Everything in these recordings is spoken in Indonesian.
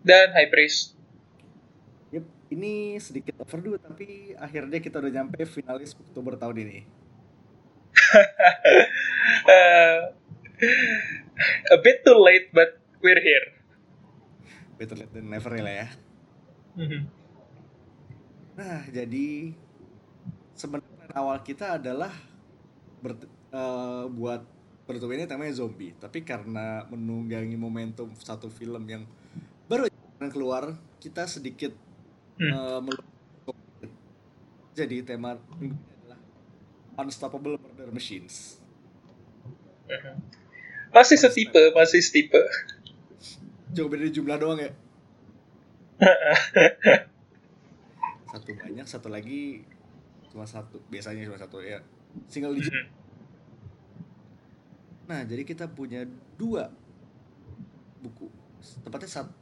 dan High Priest. Yep, ini sedikit overdue tapi akhirnya kita udah nyampe finalis Oktober tahun ini. uh, a bit too late but we're here. Better late than never lah ya. Mhm. Nah, jadi sebenarnya awal kita adalah ber, eh, buat bertujuan ini temanya zombie, tapi karena menunggangi momentum satu film yang baru keluar, kita sedikit Hmm. eh, melu- jadi tema minggu ini adalah Unstoppable Murder Machines. Mhm. Masih setipe, masih setipe. Jauh beda jumlah doang ya. Satu banyak, satu lagi cuma satu. Biasanya cuma satu ya. Single digit. Mhm. Nah, jadi kita punya dua buku. Tepatnya satu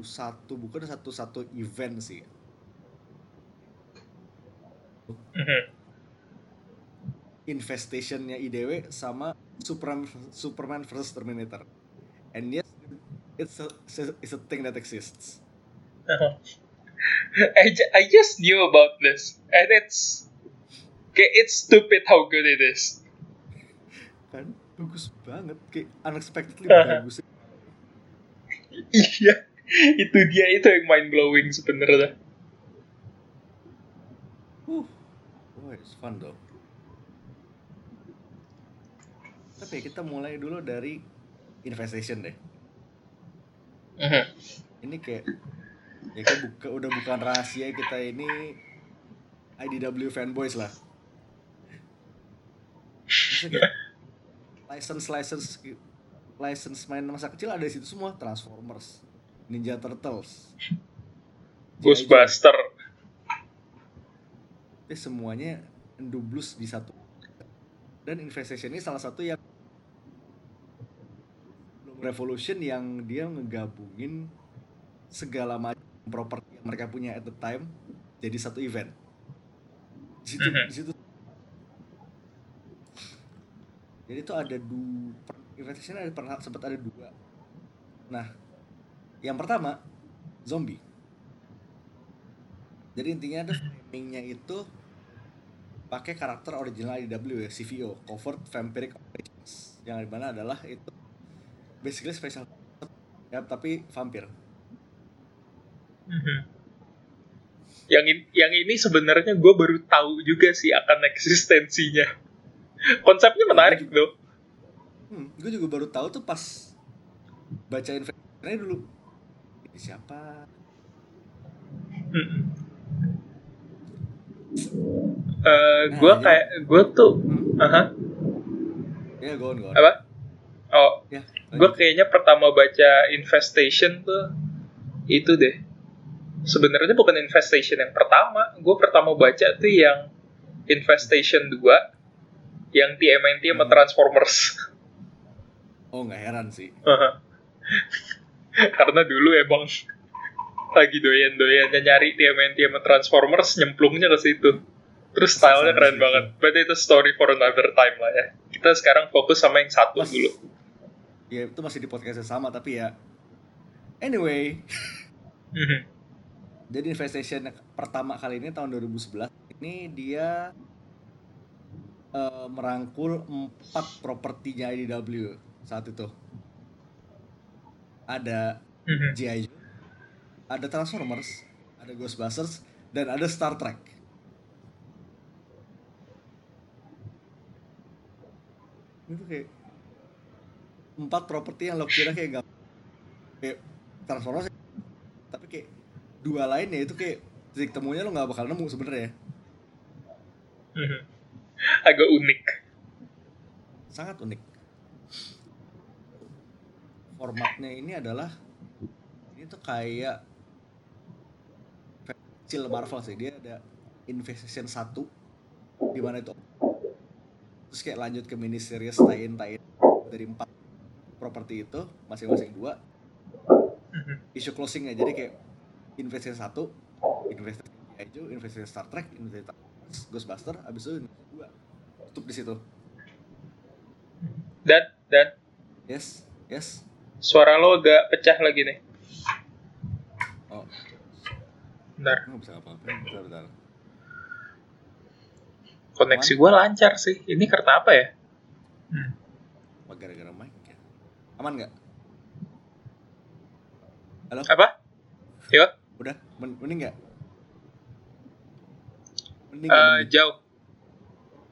satu buku dan satu satu event sih. Mhm. Infestationnya IDW sama Superman Superman versus Terminator. And yes, it's a, it's a thing that exists. I, I just knew about this and it's okay, it's stupid how good it is. Kan bagus banget, kayak unexpectedly Uh-huh. bagus. Iya, itu dia itu yang mind blowing sebenarnya. Uh, oh, it's fun though. Tapi kita mulai dulu dari Infestation deh. Mhm. ini kayak ya kayak buka, udah bukan rahasia kita ini IDW fanboys lah Maksudnya license license license main masa kecil ada di situ semua Transformers Ninja Turtles Ghostbuster. Tapi semuanya endublus di satu dan Infestation ini salah satu yang Revolution yang dia ngegabungin segala macam properti yang mereka punya at the time jadi satu event. Di situ, Mhm. di situ. Jadi itu ada dua Infestation ada pernah sempat ada dua. Nah, yang pertama zombie. Jadi intinya ada framingnya itu pakai karakter original IDW ya, CVO, Covert Vampiric Operations. Yang di mana adalah itu basically special ya tapi vampir. Mhm. Yang ini, yang ini sebenarnya gue baru tahu juga sih akan eksistensinya. Konsepnya menarik tuh. Hmm, gue juga baru tahu tuh pas baca infeksinya dulu. Ini siapa? Mhm. Eh, Nah, gue jadi- kayak gue tuh, Hmm, aha, ya go on, go on. apa? Oh, Ya, gue kayaknya pertama baca Infestation tuh itu deh. Sebenarnya bukan Infestation yang pertama, gue pertama baca tuh yang Infestation 2 yang TMNT sama Hmm. Transformers. Oh nggak heran sih. Karena dulu emang lagi doyan-doyannya nyari TMNT sama Transformers, nyemplungnya ke situ. Terus stylenya keren banget. But itu story for another time lah ya. Kita sekarang fokus sama yang satu Mas, dulu. ya itu masih di podcast yang sama tapi ya. Anyway, Mhm. jadi Infestation pertama kali ini tahun 2011 ini dia eh, merangkul empat propertinya IDW saat itu. Ada Mhm. G.I. Joe, ada Transformers, ada Ghostbusters, dan ada Star Trek. Itu kayak empat properti yang lo kira kayak gak kayak Transformers tapi kayak dua lainnya itu kayak titik temunya lo nggak bakal nemu sebenarnya Mhm. Agak unik. sangat unik formatnya ini adalah ini tuh kayak kecil Marvel sih dia ada Infestation 1 di mana itu terus kayak lanjut ke mini series tie-in tie dari empat properti itu masing-masing dua Mhm. isu closingnya jadi kayak Infestation 1 Infestation G.I. Joe, Infestation Star Trek, Infestation Ghostbuster, abis itu 2 tutup di situ Dan, dan yes yes suara lo agak pecah lagi nih. Bentar, nggak bisa apa-apa bentar bentar koneksi gue lancar sih. Ini karena apa ya? Hmm. apa gara-gara mic ya aman nggak halo Apa? Yo, udah Men mending nggak mending nggak, mending? jauh.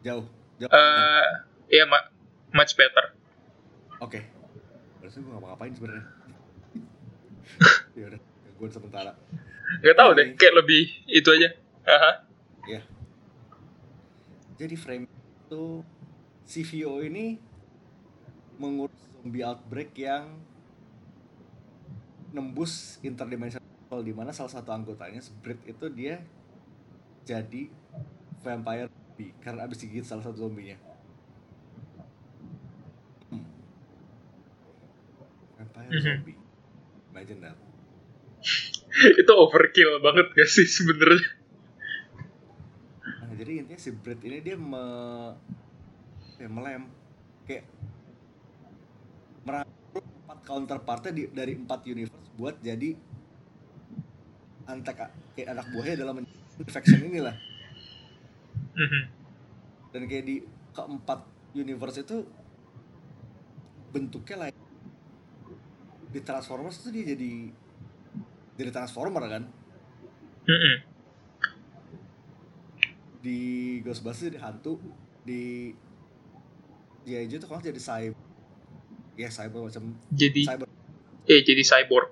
jauh jauh Eh, iya, ma much better. oke berarti gue nggak ngapain sebenarnya ya udah gue sementara Gak tau deh, kayak lebih itu aja. Aha. ya jadi frame itu CVO ini mengurus zombie outbreak yang nembus interdimensional di mana salah satu anggotanya Sprit itu dia jadi vampire zombie karena abis digigit salah satu zombinya. Hmm. Mhm. zombie. Imagine that. itu overkill banget gak sih sebenarnya? Nah, jadi intinya si Brit ini dia me, ya, melem kayak merangkul empat counterpartnya di, dari empat universe buat jadi antek kayak anak buahnya dalam infection inilah Mhm. dan kayak di keempat universe itu bentuknya lain di Transformers itu dia jadi jadi Transformer kan Mhm. di Ghostbusters jadi hantu di G.I. Joe tuh kalau jadi cyber ya cyber macam Jadi, cyber eh jadi cyborg.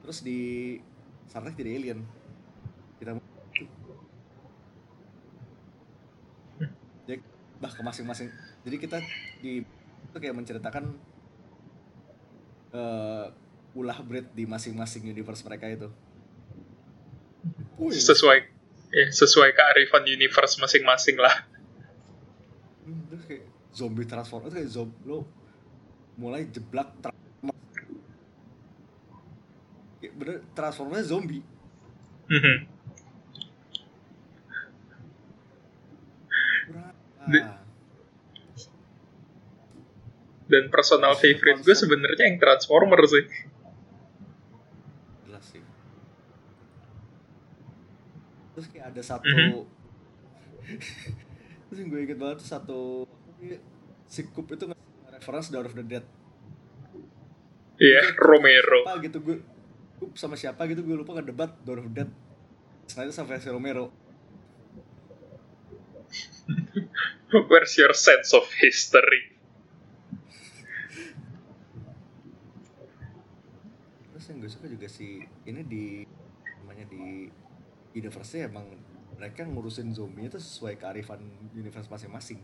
terus di Star Trek jadi alien kita jadi bah ke masing-masing jadi kita di itu kayak menceritakan eh ulah breed di masing-masing universe mereka itu. Wih, Sesuai ya, sesuai kearifan universe masing-masing lah. Hmm, terus kayak zombie transform itu kayak zombie lo mulai jeblak transformer kayak bener transformernya zombie. Di- ah, Dan personal Masih favorite gue konsep. sebenarnya yang Transformer sih. jelas sih terus kayak ada satu Mhm. terus yang gue inget banget tuh satu si Coop itu ngasih reference Dawn of the Dead Iya, Romero. apa gitu gue Coop sama siapa gitu gue lupa ngedebat Dawn of the Dead Snyder sama si Romero Where's your sense of history? Terus yang gue suka juga sih ini di namanya di universe emang mereka ngurusin zombie itu sesuai kearifan universe masing-masing.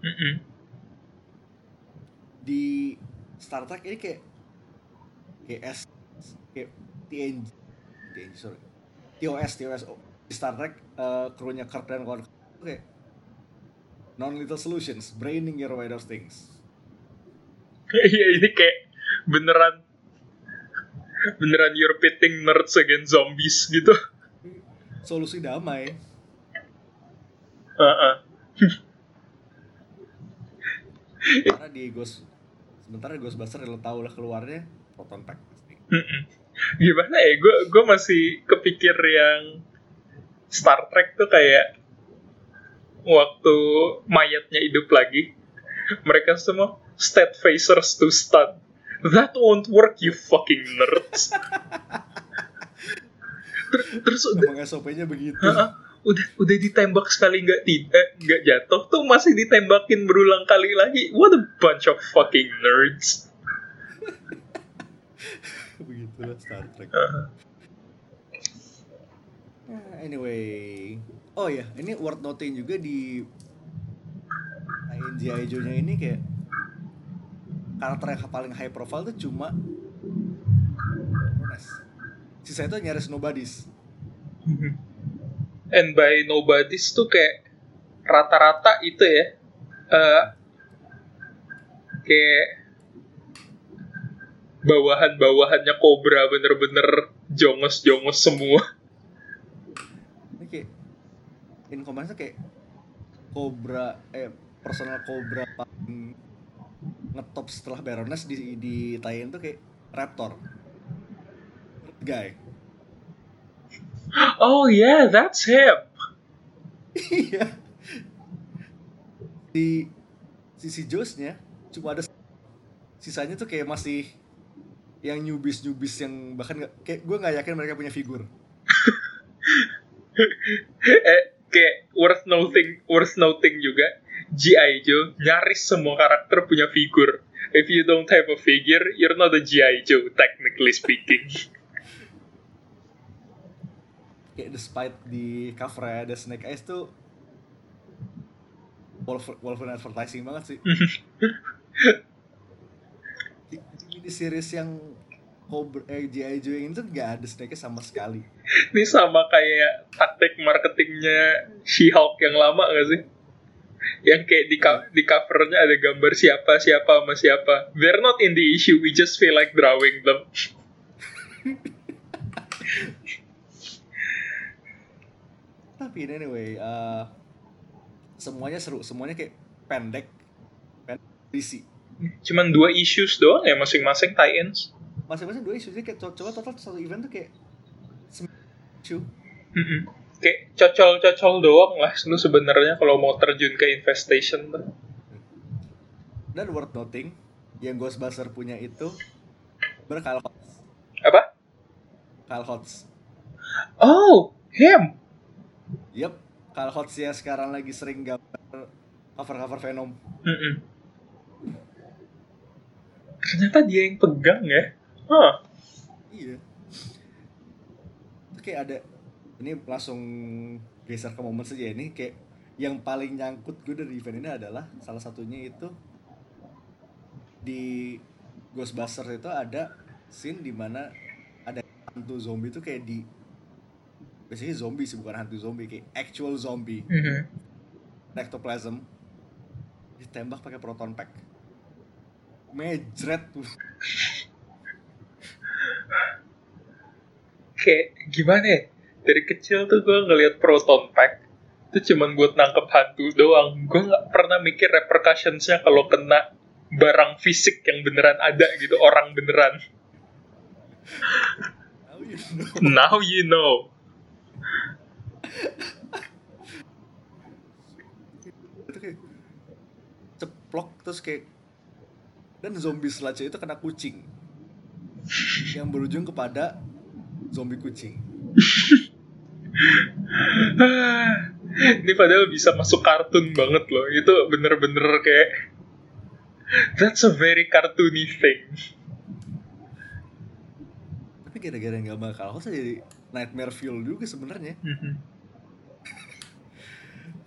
Mhm. Di Star Trek ini kayak kayak S kayak TNG TNG sorry TOS TOS oh, di Star Trek eh, krunya Kirk dan kawan itu kayak non little solutions braining your way those things Iya, ini kayak beneran beneran you're pitting nerds against zombies gitu. solusi damai Heeh. karena di Ghost sementara di Ghostbusters lo tau lah keluarnya proton pack pasti. Gimana ya? Gue gue masih kepikir yang Star Trek tuh kayak waktu mayatnya hidup lagi, mereka semua stat phasers to stun. That won't work, you fucking nerds. Ter- Terus udah emang SOP-nya begitu. Ha-ha. udah udah ditembak sekali nggak tidak nggak jatuh. Tuh masih ditembakin berulang kali lagi. What a bunch of fucking nerds. Begitulah Star Trek. Uh, Nah, anyway. Oh ya ini worth noting juga di G.I. Joe nya ini kayak karakter yang paling high profile tuh cuma Rones sisa itu nyaris nobodies. And by nobody's tuh kayak rata-rata itu ya. Eh, kayak bawahan-bawahannya Cobra bener-bener jongos-jongos semua. Ini kayak in kayak Cobra eh personal Cobra paling ngetop setelah Baroness di di Thailand tuh kayak Raptor guy Oh yeah, that's him. Iya. Di sisi Josh-nya cuma ada sisanya tuh kayak masih yang newbies newbies yang bahkan nggak kayak gue nggak yakin mereka punya figur. eh, kayak worth noting, worth noting juga. G.I. Joe nyaris semua karakter punya figur. If you don't have a figure, you're not a G.I. Joe, technically speaking. Kayak despite di cover ada Snake Eyes tuh Wolver- Wolverine advertising banget sih. di, series yang Cobra eh, G.I. Joe yang ini tuh gak ada Snake Eyes sama sekali. Ini sama kayak taktik marketingnya She-Hulk yang lama gak sih? Yang kayak di, di covernya ada gambar siapa, siapa, sama siapa. They're not in the issue, we just feel like drawing them. Tapi anyway, eh, semuanya seru, semuanya kayak pendek, pendek berisi. Cuman dua issues doang ya masing-masing tie-ins. Masing-masing dua jadi kayak co- coba total satu event tuh kayak isu. Mm-mm. Kayak cocol-cocol doang lah lu sebenarnya kalau mau terjun ke infestation tuh. Dan worth noting, yang Ghostbuster punya itu berkal Apa? Kyle Hotz. Oh, him. Yep, Kyle Hotz yang sekarang lagi sering gambar cover-cover Venom. Mm-mm. Ternyata dia yang pegang ya. Huh. Iya. Kayak ada ini langsung geser ke momen saja. Ini kayak yang paling nyangkut gue dari event ini adalah salah satunya itu di Ghostbusters itu ada scene di mana ada hantu zombie itu kayak di biasanya zombie sih bukan hantu zombie kayak actual zombie. Mhm. ectoplasm. Ditembak pakai proton pack. Mejret tuh. Kayak gimana ya? Dari kecil tuh gue ngeliat proton pack itu cuman buat nangkep hantu doang. Gue nggak pernah mikir repercussionsnya kalau kena barang fisik yang beneran ada gitu, orang beneran. Now you know. Now you know. ceplok terus kayak dan zombie selanjutnya itu kena kucing yang berujung kepada zombie kucing Ini padahal bisa masuk kartun banget loh. Itu bener-bener kayak That's a very cartoony thing. tapi gara-gara nggak bakal host jadi nightmare fuel juga sebenarnya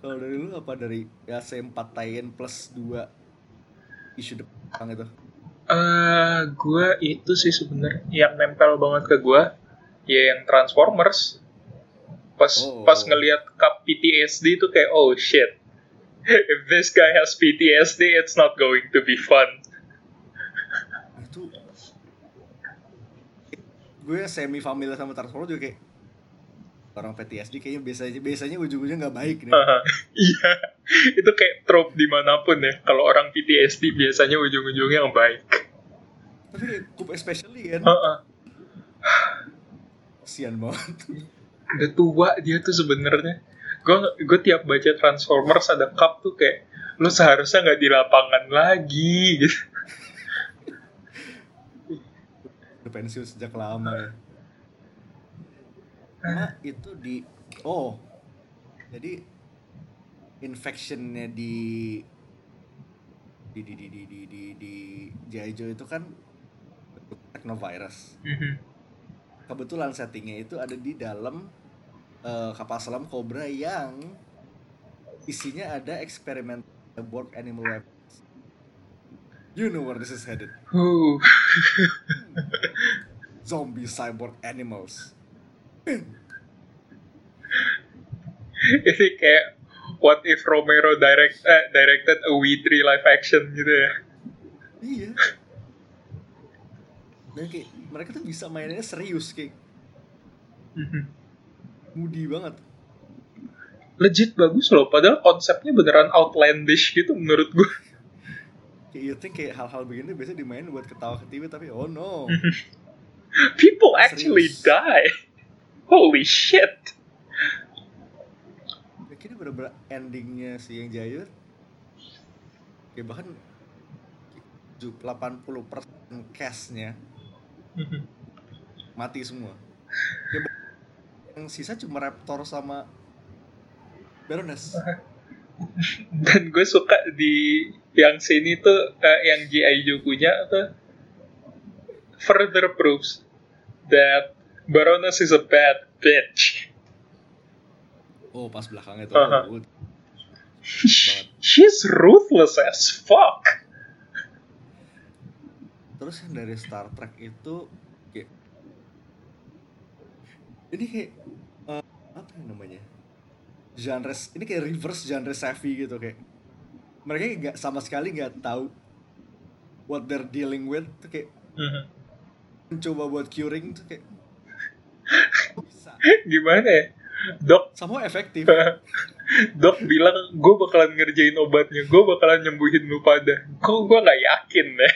kalau dari lu apa dari ya C4 tie-in plus 2 isu depan itu Eh, gue itu sih sebenarnya yang nempel banget ke gue ya yang Transformers. Pas Oh. pas ngelihat cup PTSD itu kayak oh shit. If this guy has PTSD, it's not going to be fun. itu gue semi familiar sama Transformers juga kayak orang PTSD kayaknya biasanya biasanya ujung-ujungnya nggak baik nih Iya, itu kayak trope di mana pun ya. Kalau orang PTSD biasanya ujung-ujungnya yang baik. tapi Coop especially kan Heeh. kasian banget Udah tua dia tuh sebenarnya. Gue gue tiap baca Transformers ada cup tuh kayak lu seharusnya nggak di lapangan lagi gitu. udah pensiun sejak lama ya sama itu di oh jadi infectionnya di di di di di di di, di. Joe itu kan technovirus Mhm. kebetulan settingnya itu ada di dalam eh, kapal selam Cobra yang isinya ada eksperimen aborted animal weapons you know where this is headed zombie cyborg animals Ini kayak what if Romero direct eh, directed a We3 live action gitu ya. Iya. Dan kayak mereka tuh bisa mainnya serius kayak Mhm. Moody banget. Legit bagus loh, padahal konsepnya beneran outlandish gitu menurut gue. Kayak you think kayak hal-hal begini biasanya dimainin buat ketawa ketiwi tapi oh no. People actually Serius. die. Holy shit. Kayaknya bener-bener endingnya si yang Jayur ya bahkan 80% cashnya mati semua ya, yang sisa cuma Raptor sama Baroness Dan gue suka di yang sini tuh uh, yang G.I. Joe punya tuh further proofs that Baroness is a bad bitch. oh pas belakangnya tuh oh, banget. She's ruthless as fuck. terus yang dari Star Trek itu ini kayak eh, apa yang namanya genre ini kayak reverse genre savvy gitu kayak mereka nggak sama sekali nggak tahu what they're dealing with tuh kayak Mhm. mencoba buat curing tuh kayak bisa Gimana ya? Dok, sama efektif dok bilang gue bakalan ngerjain obatnya, gue bakalan nyembuhin lu pada. Kok gue nggak yakin deh.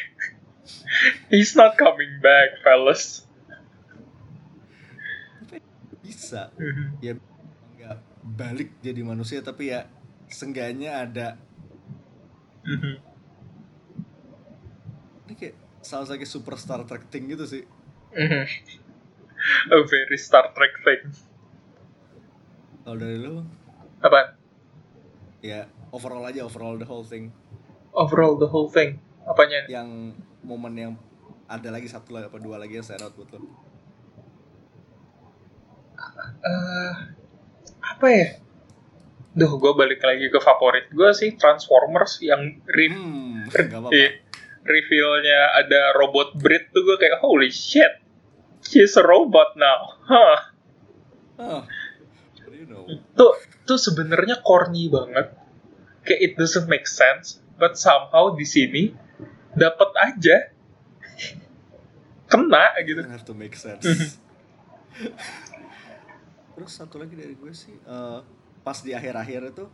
He's not coming back, fellas. Bisa Mhm. ya nggak balik jadi manusia tapi ya sengganya ada Mhm. ini kayak salah satu super Star Trek thing gitu sih Mhm. A very Star Trek thing. kalau dari lu Apa? ya overall aja overall the whole thing Overall the whole thing. Apanya? yang momen yang ada lagi satu lagi apa dua lagi yang saya out buat lo Eh, apa ya? Duh, gue balik lagi ke favorit gue sih Transformers yang re hmm apa-apa Iya. reveal-nya ada robot Brit tuh gue kayak holy shit, she's a robot now. Huh. oh, you know Tuh tuh sebenarnya corny banget. Kayak it doesn't make sense, but somehow di sini dapat aja kena gitu. Have to make sense terus satu lagi dari gue sih eh, pas di akhir-akhir itu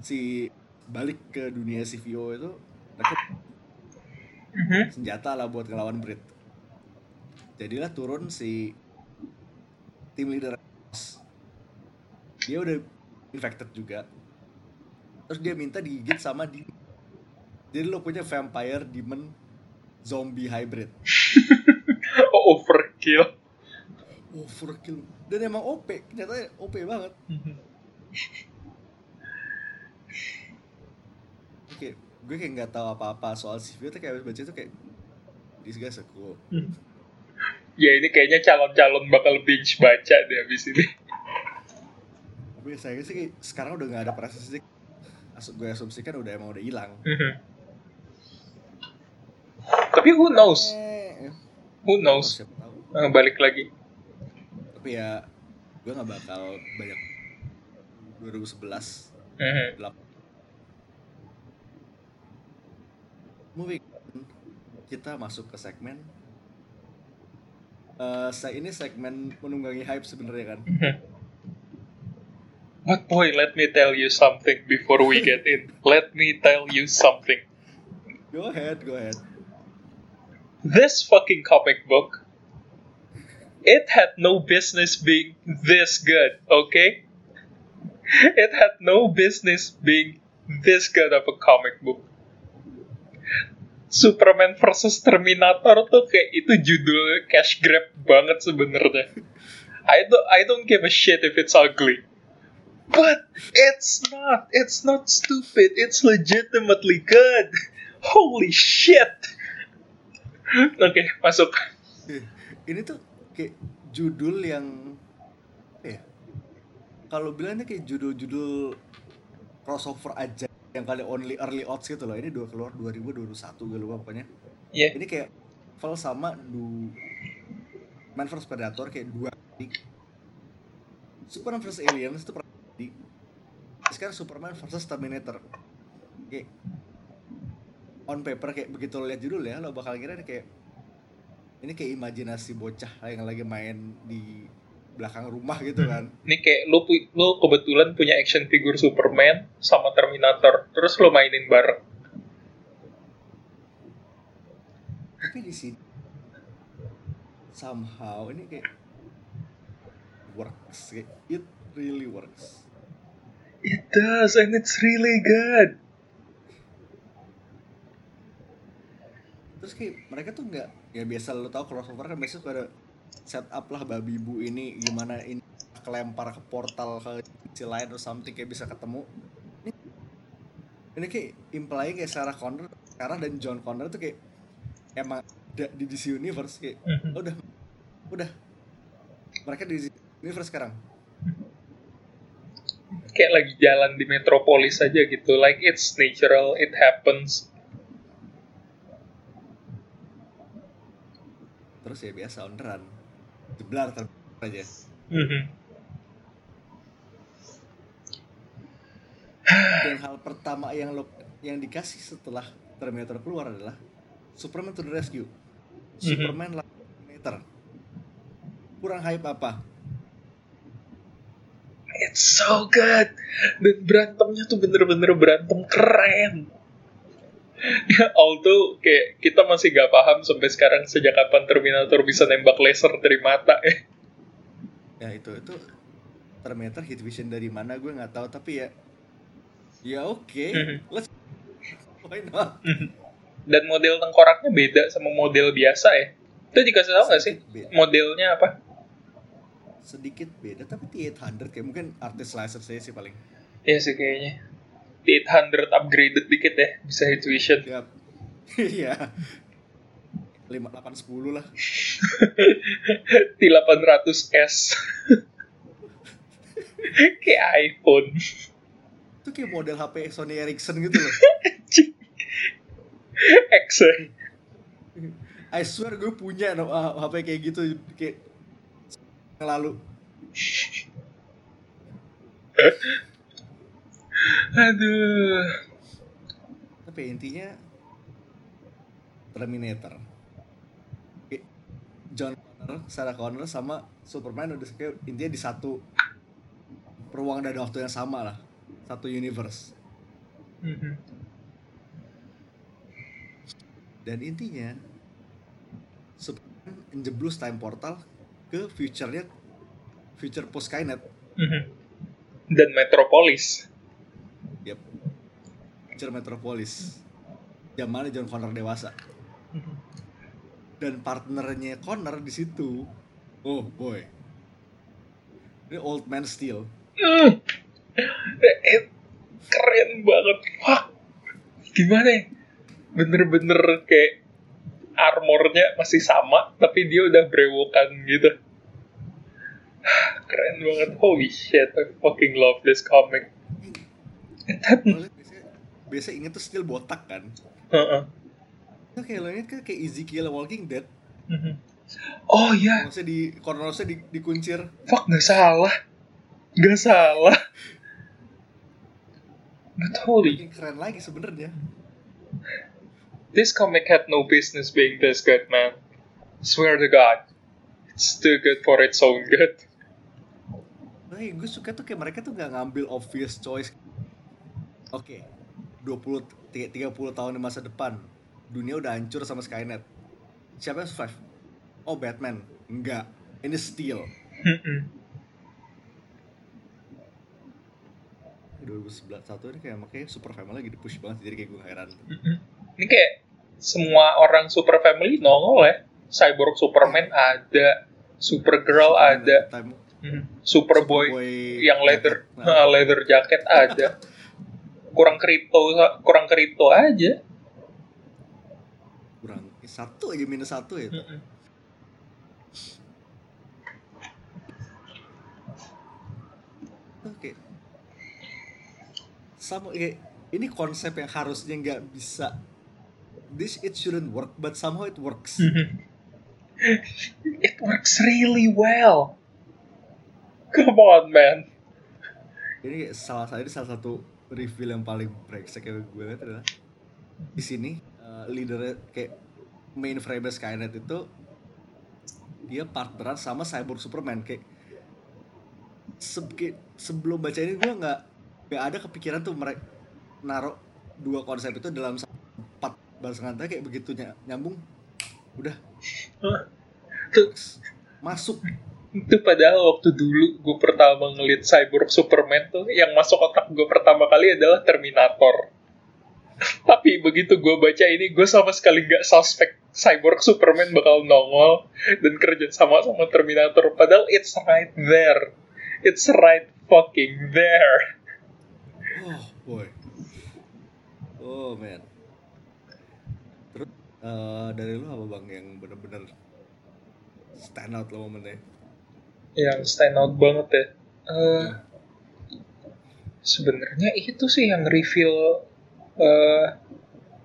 si balik ke dunia CVO itu mereka Mhm. senjata lah buat ngelawan Brit jadilah turun si tim leader dia udah infected juga terus dia minta digigit sama di jadi lo punya vampire demon zombie hybrid Oh, overkill. Overkill dan emang OP ternyata OP banget oke gue kayak nggak tahu apa-apa soal CVO tuh kayak baca itu kayak this guy's a cool Ya ini kayaknya calon-calon bakal binge baca deh abis ini. tapi saya sih sekarang udah nggak ada prestasi gue asumsikan udah emang udah hilang. Tapi who knows? Eh, Who knows? Eh, balik lagi. Tapi ya gue nggak bakal banyak 2011 Mhm. 8 moving on, kita masuk ke segmen Eh, saya ini segmen menunggangi hype sebenarnya kan But boy, let me tell you something before we get in. Let me tell you something. go ahead go ahead This fucking comic book, it had no business being this good, okay? It had no business being this good of a comic book. Superman versus Terminator tuh kayak itu judul cash grab banget sebenarnya. I don't I don't give a shit if it's ugly. But it's not. It's not stupid. It's legitimately good. Holy shit. Oke, masuk. Eh, ini tuh kayak judul yang apa ya kalau bilangnya kayak judul-judul crossover aja yang kali only early odds gitu loh. Ini dua keluar 2021 gue lupa pokoknya. Iya. ini kayak level sama du Man vs. Predator kayak dua kali. Superman vs. Aliens itu pernah jadi sekarang Superman vs. Terminator. Kayak on paper kayak begitu lo lihat judul ya lo bakal kira ini kayak ini kayak imajinasi bocah yang lagi main di belakang rumah gitu kan Ini kayak lu, pu- lu kebetulan punya action figure Superman sama Terminator, terus lu mainin bareng. tapi di sini somehow ini kayak works it really works It does, and it's really good. terus kayak mereka tuh nggak ya biasa lo tau crossover kan biasanya suka ada setup lah babi bu ini gimana ini kelempar ke portal ke si lain atau something kayak bisa ketemu ini, ini kayak imply kayak Sarah Connor Sarah dan John Connor tuh kayak emang ada di DC Universe kayak Mhm. udah udah mereka di DC Universe sekarang Kayak lagi jalan di metropolis aja gitu. Like it's natural, it happens. Terus ya biasa onderan jeblar ter aja Mhm. dan hal pertama yang lo yang dikasih setelah Terminator keluar adalah Superman to the rescue Superman lawan Terminator kurang hype apa It's so good. Dan berantemnya tuh bener-bener berantem keren. Ya, although kayak kita masih gak paham sampai sekarang sejak kapan Terminator bisa nembak laser dari mata ya. ya itu itu Terminator hit vision dari mana gue nggak tahu tapi ya ya oke Mhm. let's why not Dan model tengkoraknya beda sama model biasa ya. Itu dikasih tahu gak sih? Beda. Modelnya apa? sedikit beda tapi T800 kayak mungkin artis laser saya sih paling Iya sih kayaknya. Di 800 upgraded dikit ya, bisa hit vision. ya iya lima delapan sepuluh lah Di 800S. kayak iPhone. itu kayak model HP Sony Ericsson gitu loh X ya. I swear gue punya no, ah, HP kayak gitu kayak lalu Aduh. tapi intinya Terminator John Connor, Sarah Connor sama Superman udah kayak intinya di satu ruang dan waktu yang sama lah satu universe Mhm. dan intinya Superman menjeblus time portal ke future-nya future post Skynet Mhm. Dan Metropolis. Future Metropolis zamannya John Connor dewasa dan partnernya Connor di situ oh boy ini old man steel. Eh, keren banget. Wah, gimana ya? Bener-bener kayak armornya masih sama, tapi dia udah brewokan gitu. Keren banget. Holy shit, I fucking love this comic. Soalnya biasanya biasa inget tuh steel botak kan Heeh. itu kayak lo inget kan kayak Ezekiel Walking Dead Mhm. Oh iya, maksudnya di cornersnya di, dikuncir fuck nggak salah. Nggak salah. Holy makin keren lagi sebenarnya This comic had no business being this good, man. Swear to God. It's too good for its own good. Nah, yang gue suka tuh kayak mereka tuh gak ngambil obvious choice. Oke, 20 tiga- 30 tahun di masa depan, dunia udah hancur sama Skynet. Siapa yang survive? Oh, Batman. Enggak. Ini Steel. Mm-mm. 2011 ini kayak makanya Super Family lagi di-push banget jadi kayak gue heran. Ini kayak semua orang super family nongol ya. Cyborg Superman ada, Supergirl ada, Time- Mhm. Superboy Superboy yang leather jacket. Nah, leather jacket ada. kurang kripto kurang kripto aja. kurang satu aja minus satu ya. Oke. Sama kayak ini konsep yang harusnya nggak bisa this it shouldn't work but somehow it works. Mhm. It works really well. Come on, man. Ini salah satu ini salah satu reveal yang paling brengsek yang gue lihat adalah di sini uh, leadernya kayak main frame Skynet itu dia partneran sama Cyborg Superman. Kayak, se- sebelum baca ini gue nggak nggak ada kepikiran tuh mereka naruh dua konsep itu dalam empat bahasan kayak begitu ny- nyambung udah. Masuk itu padahal waktu dulu gue pertama ngeliat Cyborg Superman tuh yang masuk otak gue pertama kali adalah Terminator. Tapi begitu gue baca ini, gue sama sekali gak suspek Cyborg Superman bakal nongol dan kerja sama sama Terminator. Padahal it's right there. It's right fucking there. Oh boy. Oh man. Terus uh, dari lu apa bang yang bener-bener stand out lo momennya? Yang stand out banget ya. Uh, Sebenarnya itu sih yang reveal uh,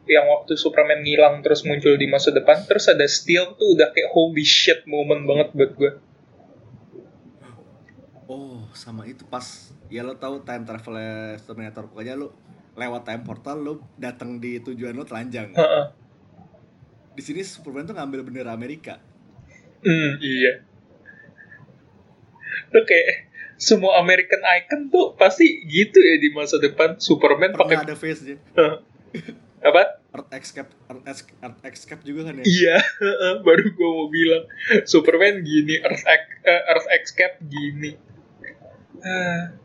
yang waktu Superman ngilang terus muncul di masa depan terus ada Steel tuh udah kayak holy shit moment banget buat gue. Oh sama itu pas ya lo tahu time travel Terminator pokoknya lo lewat time portal lo datang di tujuan lo telanjang. Uh -uh. Di sini Superman tuh ngambil bendera Amerika. Hmm iya. Tuh kayak semua American icon tuh pasti gitu ya di masa depan. Superman pakai ada face nya. apa? Earth Escape Earth Escape, Earth Escape juga kan ya? Iya baru gue mau bilang. Superman gini Earth uh, Earth Escape gini. Uh.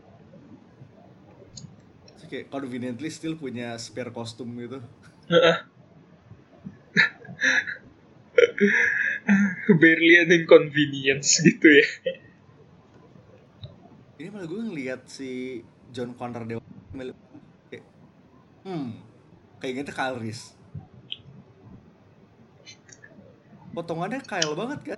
kayak conveniently still punya spare kostum gitu. Barely an inconvenience gitu ya ini malah gue ngeliat si John Connor Dewa kayak hmm kayak gitu Reese. Potongannya Kyle banget kan?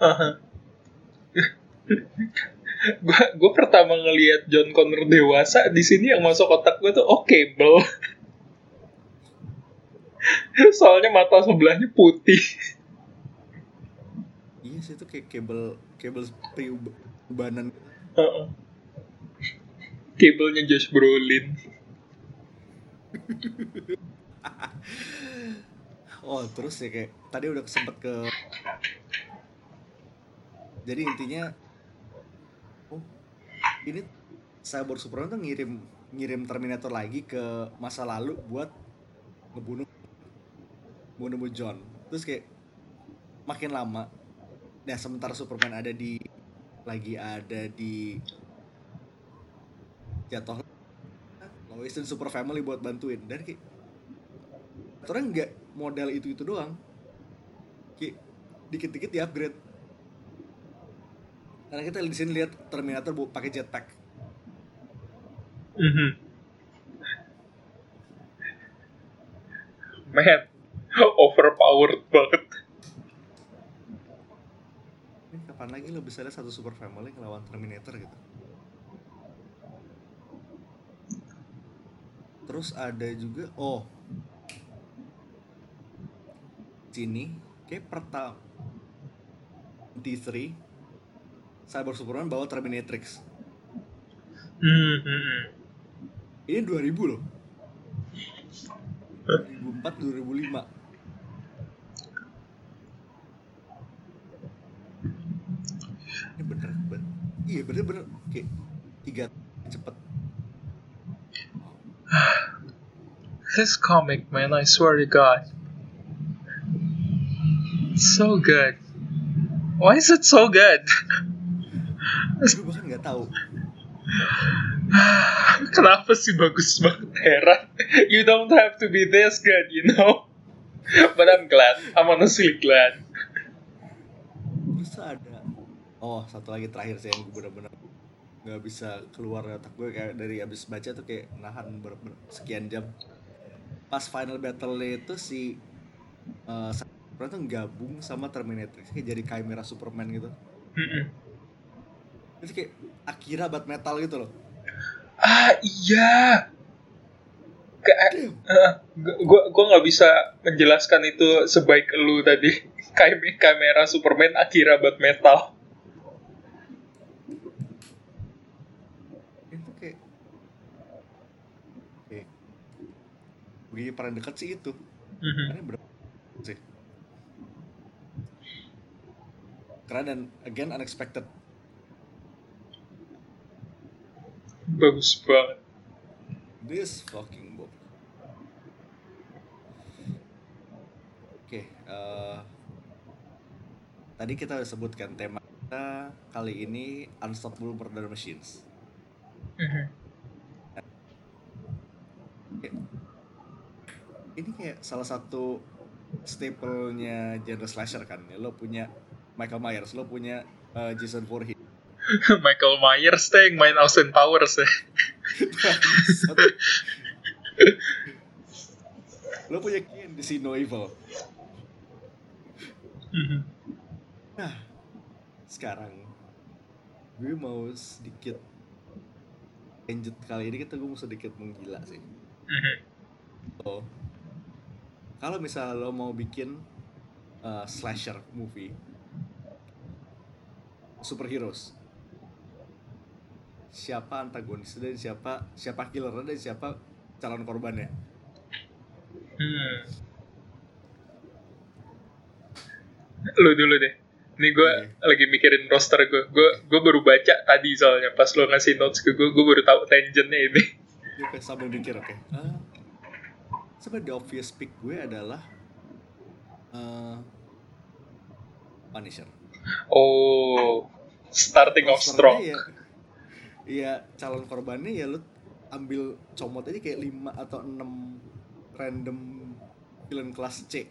Gue gue pertama ngelihat John Connor dewasa di sini yang masuk otak gue tuh oh Cable. Soalnya mata sebelahnya putih. Iya sih itu kayak Cable Cable priubanan uh -uh. Cable-nya Josh Brolin. Oh terus ya kayak tadi udah sempet ke jadi intinya oh ini Cyborg Superman tuh ngirim ngirim Terminator lagi ke masa lalu buat ngebunuh ngebunuh John. Terus kayak makin lama nah sementara Superman ada di lagi ada di jatuh Lois dan Super Family buat bantuin. Dan kayak orang nggak model itu itu doang. Kayak dikit-dikit di upgrade. Karena kita di sini lihat Terminator bu pakai jetpack. Mm -hmm. man overpowered banget. Ini kapan lagi lo bisa lihat satu super family ngelawan Terminator gitu terus ada juga oh sini kayak pertama D3 Cyber Superman bawa Terminatrix. Hmm, hmm, hmm. Ini 2000 loh. 2004 2005. Ini bener, bener. Iya bener bener kayak tiga cepet. This comic man, I swear to God. so good. Why is it so good? Gue bahkan nggak tahu. Kenapa sih bagus banget heran? You don't have to be this good, you know. But I'm glad. I'm honestly glad. Terus ada. Oh, satu lagi terakhir sih yang gue bener-bener nggak bisa keluar otak gue kayak dari abis baca tuh kayak nahan ber, ber sekian jam. Pas final battle itu si uh, Pernah tuh gabung sama Terminator kayak jadi kamera Superman gitu. Terus kayak Akira bat metal gitu loh. Ah iya. Kayak uh, gua gua nggak bisa menjelaskan itu sebaik lu tadi. Kamera Superman Akira bat metal. Itu kayak kayak begini paling dekat sih itu. Mm-hmm. berapa sih? keren dan again unexpected bagus banget this fucking book oke okay, uh, tadi kita udah sebutkan tema kita kali ini Unstoppable Murder Machines. Mhm. Ini kayak salah satu staple-nya genre slasher kan. Ya, Lo punya Michael Myers, lo punya uh, Jason Voorhees. Michael Myers tuh yang main Austin Powers ya. lo punya Ken di See No Evil. Mhm. Nah, sekarang gue mau sedikit lanjut kali ini kita gue mau sedikit menggila sih. Mhm. So, kalau misalnya lo mau bikin uh, slasher movie superheroes siapa antagonis dan siapa siapa killer dan siapa calon korbannya Hmm. Lu dulu deh. Ini gue Oke. lagi mikirin roster gue. Gue gue baru baca tadi soalnya pas lo ngasih notes ke gue, gue baru tahu tangentnya ini. Kayak sambil mikir oke Ah, sebenarnya the obvious pick gue adalah uh, Punisher. Oh, starting off strong. Ya ya calon korbannya ya lu ambil comot aja kayak 5 atau 6 random villain kelas C.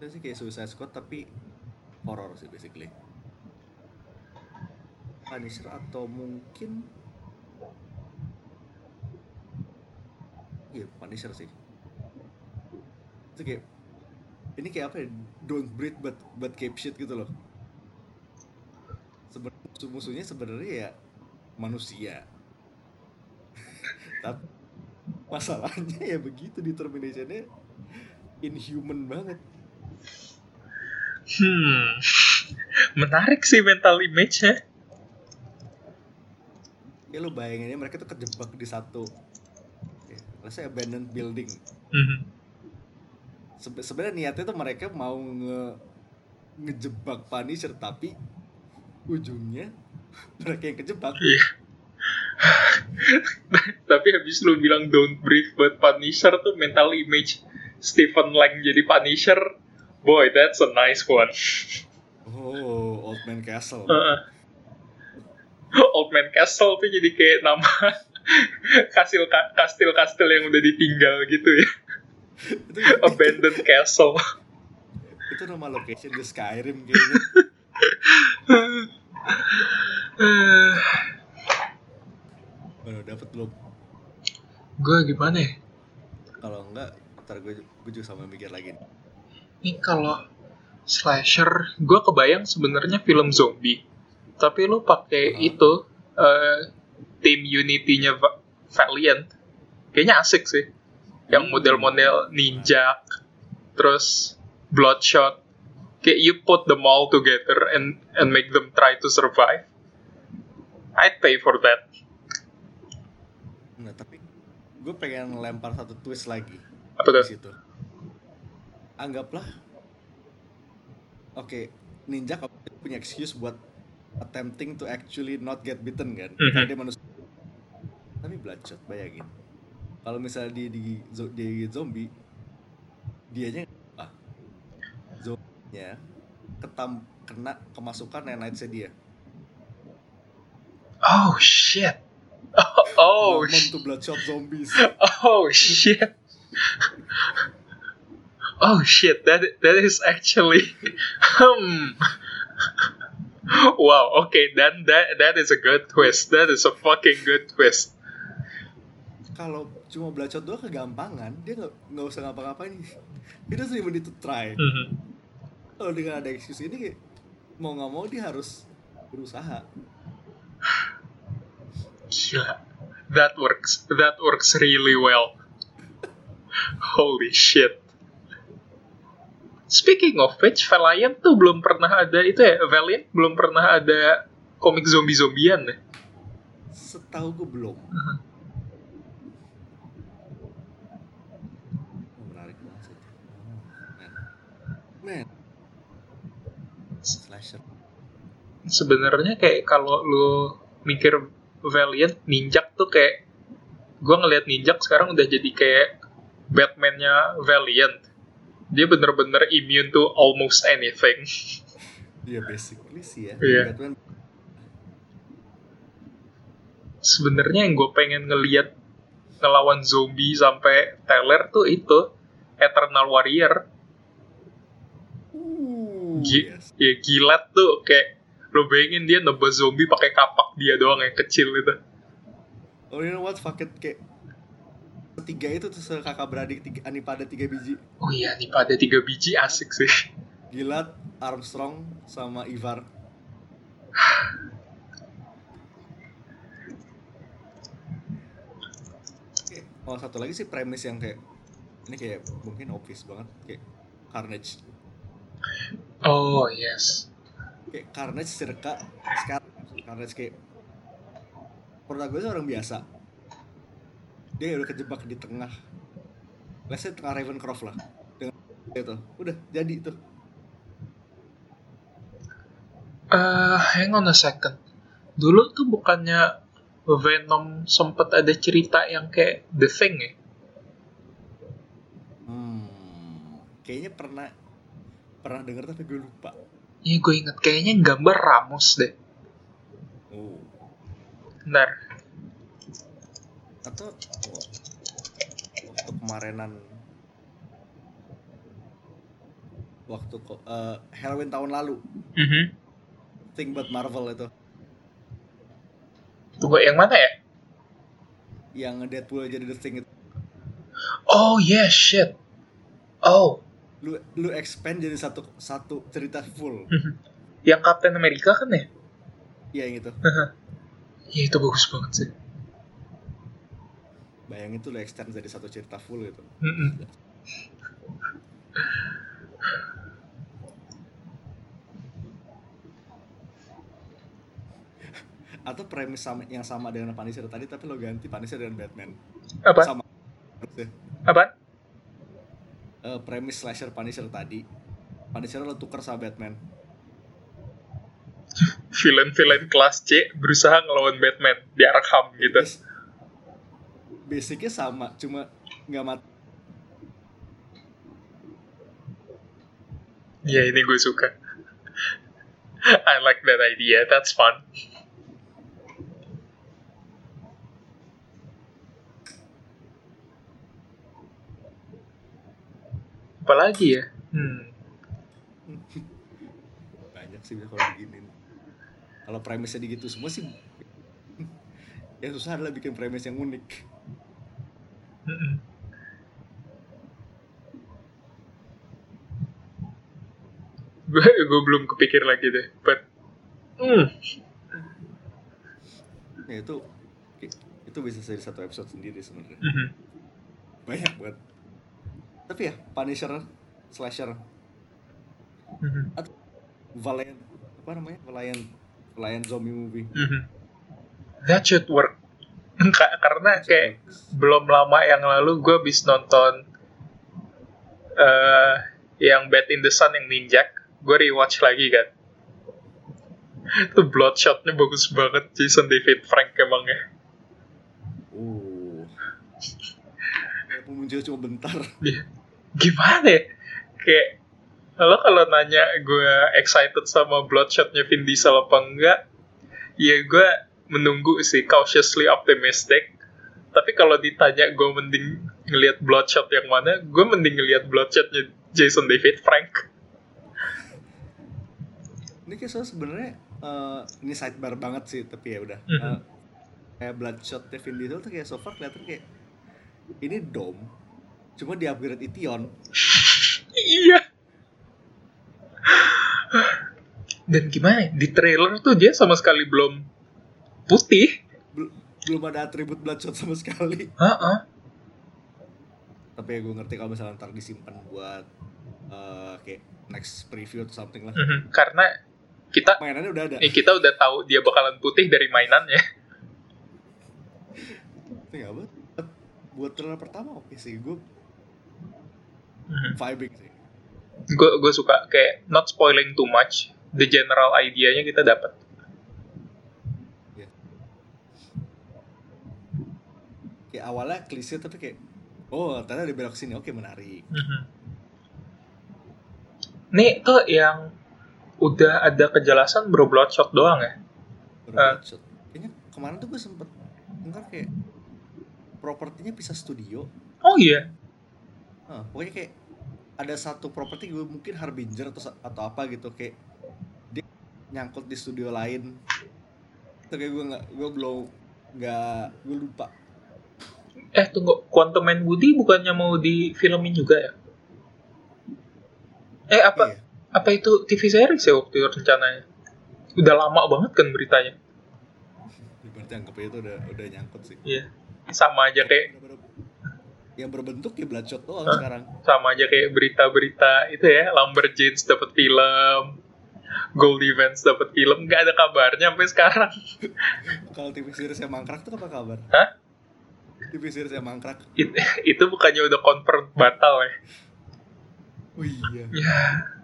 Itu sih kayak Suicide Squad tapi horror sih basically. Punisher atau mungkin iya Punisher sih. Itu kayak ini kayak apa ya don't breathe but but keep shit gitu loh. Sebenarnya musuh-musuhnya sebenarnya ya manusia. Tapi masalahnya ya begitu determinationnya inhuman banget. Hmm, menarik sih mental image-nya. ya lo bayanginnya mereka tuh kejebak di satu ya, rasanya abandoned building Mhm. Sebe- sebenarnya niatnya tuh mereka mau nge ngejebak Punisher tapi ujungnya mereka yang kejebak Iya. Tapi habis lu bilang don't breathe but Punisher tuh mental image Stephen Lang jadi Punisher. Boy, that's a nice one. oh old man castle Heeh. Old Man Castle tuh jadi kayak nama kastil kastil kastil yang udah ditinggal gitu ya. itu, Abandoned Castle. itu nama location di Skyrim kayaknya Baru dapet belum? gue gimana ya? Kalau enggak, ntar gue, gue juga sama mikir lagi. nih. Ini kalau slasher, gue kebayang sebenarnya film zombie. Tapi lu pakai itu eh, tim Unity-nya Va- Valiant. Kayaknya asik sih. Yang Hmm. model-model ninja, terus Bloodshot. Kayak you put them all together and and make them try to survive. I'd pay for that. Nah, tapi gue pengen lempar satu twist lagi Apa tuh? situ. Anggaplah, oke, ninja punya excuse buat attempting to actually not get bitten kan? Mhm. Karena dia manusia. Bloodshot, bayangin. Kalau misalnya di di, zo- di zombie, dianya apa? Zombinya ketam kena kemasukan nanite dia. Oh shit. Oh, oh, Welcome to bloodshot zombies. oh shit. Oh shit, that that is actually hmm. Wow, okay, then that that is a good twist. That is a fucking good twist. Kalau cuma bloodshot doang kegampangan dia nggak nggak usah ngapa-ngapain dia doesn't even to try Mhm. kalau dengan ada excuse ini mau nggak mau dia harus berusaha Gila. That works. That works really well. Holy shit. Speaking of which, Valiant tuh belum pernah ada itu ya, Valiant belum pernah ada komik zombie-zombian ya. setahu gue belum Mhm. Oh, menarik banget sih Oh, man man slasher Sebenarnya kayak kalau lu mikir Valiant, Ninjak tuh kayak gue ngelihat Ninjak sekarang udah jadi kayak Batman-nya Valiant. dia bener-bener immune to almost anything Iya basically sih ya. Iya. Batman sebenarnya yang gue pengen ngeliat ngelawan zombie sampai teler tuh itu Eternal Warrior uh, Gi- yes. ya gilat tuh kayak lo bayangin dia nebas zombie pakai kapak dia doang yang kecil itu. Oh you know what? Fuck it kayak tiga itu tuh kakak beradik tiga, Anipada tiga biji. Oh iya nih pada tiga biji asik sih. Gilat, Armstrong, sama Ivar. Oh satu lagi sih premis yang kayak ini kayak mungkin obvious banget kayak Carnage. Oh yes kayak Carnage circa sekarang Carnage kayak protagonisnya orang biasa. Dia udah kejebak di tengah. Let's say tengah Ravencroft lah. Dengan itu udah jadi tuh. Eh hang on a second. Dulu tuh bukannya Venom sempet ada cerita yang kayak The Thing ya? Hmm, kayaknya pernah pernah denger tapi gue lupa Iya gue inget kayaknya gambar Ramos deh. Oh. Bentar. Atau oh, waktu kemarinan waktu eh, Halloween tahun lalu. Mhm. Think About Marvel itu. Tunggu yang mana ya? yang Deadpool jadi The Thing itu. Oh yeah shit. Oh lu lu expand jadi satu satu cerita full. Yang Captain America kan ya? iya yang itu. Iya itu bagus banget sih. Bayangin tuh lu extend jadi satu cerita full gitu. Atau premis sama, yang sama dengan Punisher tadi tapi lo ganti Punisher dengan Batman. Apa? sama. Apa? Eh, premis slasher Punisher tadi. Punisher lo tuker sama Batman. Villain-villain kelas C berusaha ngelawan Batman di Arkham gitu. Bas- basicnya sama cuma nggak mati Ya ini gue suka. I like that idea, that's fun Apalagi ya? Hmm. banyak sih kalau begini kalau premisnya gitu semua sih yang susah adalah bikin premis yang unik. Gue gue belum kepikir lagi deh, but hmm, ya itu itu bisa jadi satu episode sendiri sebenarnya mhm. banyak banget tapi ya Punisher slasher Mhm. Valiant apa namanya Valiant Valiant zombie movie Mhm. That should work. Ka- Karena kayak belum lama yang lalu gue habis nonton eh yang Bad in the Sun yang Ninjak. Gue rewatch lagi kan. Itu bloodshotnya bagus banget Jason David Frank emangnya. uh Walaupun muncul cuma bentar Dia- Gimana ya? Kayak lo kalau nanya gue excited sama bloodshotnya Vin Diesel apa enggak, ya gue menunggu sih cautiously optimistic. Tapi kalau ditanya gue mending ngelihat bloodshot yang mana, gue mending ngelihat bloodshotnya Jason David Frank. ini kayak soalnya sebenarnya eh, ini sidebar banget sih tapi ya udah Mhm. Eh, kayak Bloodshot Vin Diesel tuh kayak so far kelihatan kayak ini dom cuma di upgrade Ition Iya. Dan gimana ya? Di trailer tuh dia sama sekali belum putih. Bel- belum ada atribut Bloodshot sama sekali Heeh. tapi ya gue ngerti kalau misalnya ntar disimpan buat eh, kayak next preview atau something lah Mhm. Karena kita mainannya udah ada eh, kita udah tahu dia bakalan putih dari mainannya. Tapi nggak buat buat trailer pertama oke sih gue Mhm. vibing sih gue gue suka kayak not spoiling too much the general idea-nya kita dapat kayak awalnya klise tapi kayak oh ternyata dia belok sini oke menarik nih tuh yang udah ada kejelasan bro Bloodshot doang ya Ah. Bloodshot. Kayaknya kemarin tuh gue sempet dengar kayak propertinya pisah studio. oh iya Nah, pokoknya kayak ada satu properti gue mungkin Harbinger atau atau apa gitu kayak dia nyangkut di studio lain. Itu kayak gue nggak gue belum nggak gue lupa. eh tunggu Quantum Man Woody bukannya mau difilmin juga ya eh apa Iya. apa itu TV series ya waktu itu rencananya udah lama banget kan beritanya Berarti anggapnya itu udah udah nyangkut sih. iya sama aja kayak yang berbentuk ya Bloodshot doang Hah? sekarang. sama aja kayak berita-berita itu ya Lumberjanes dapat film Gold Events dapat film nggak ada kabarnya sampai sekarang Kalau TV series yang mangkrak tuh apa kabar? Hah? TV series yang mangkrak. It- itu bukannya udah confirm batal ya Oh iya. ya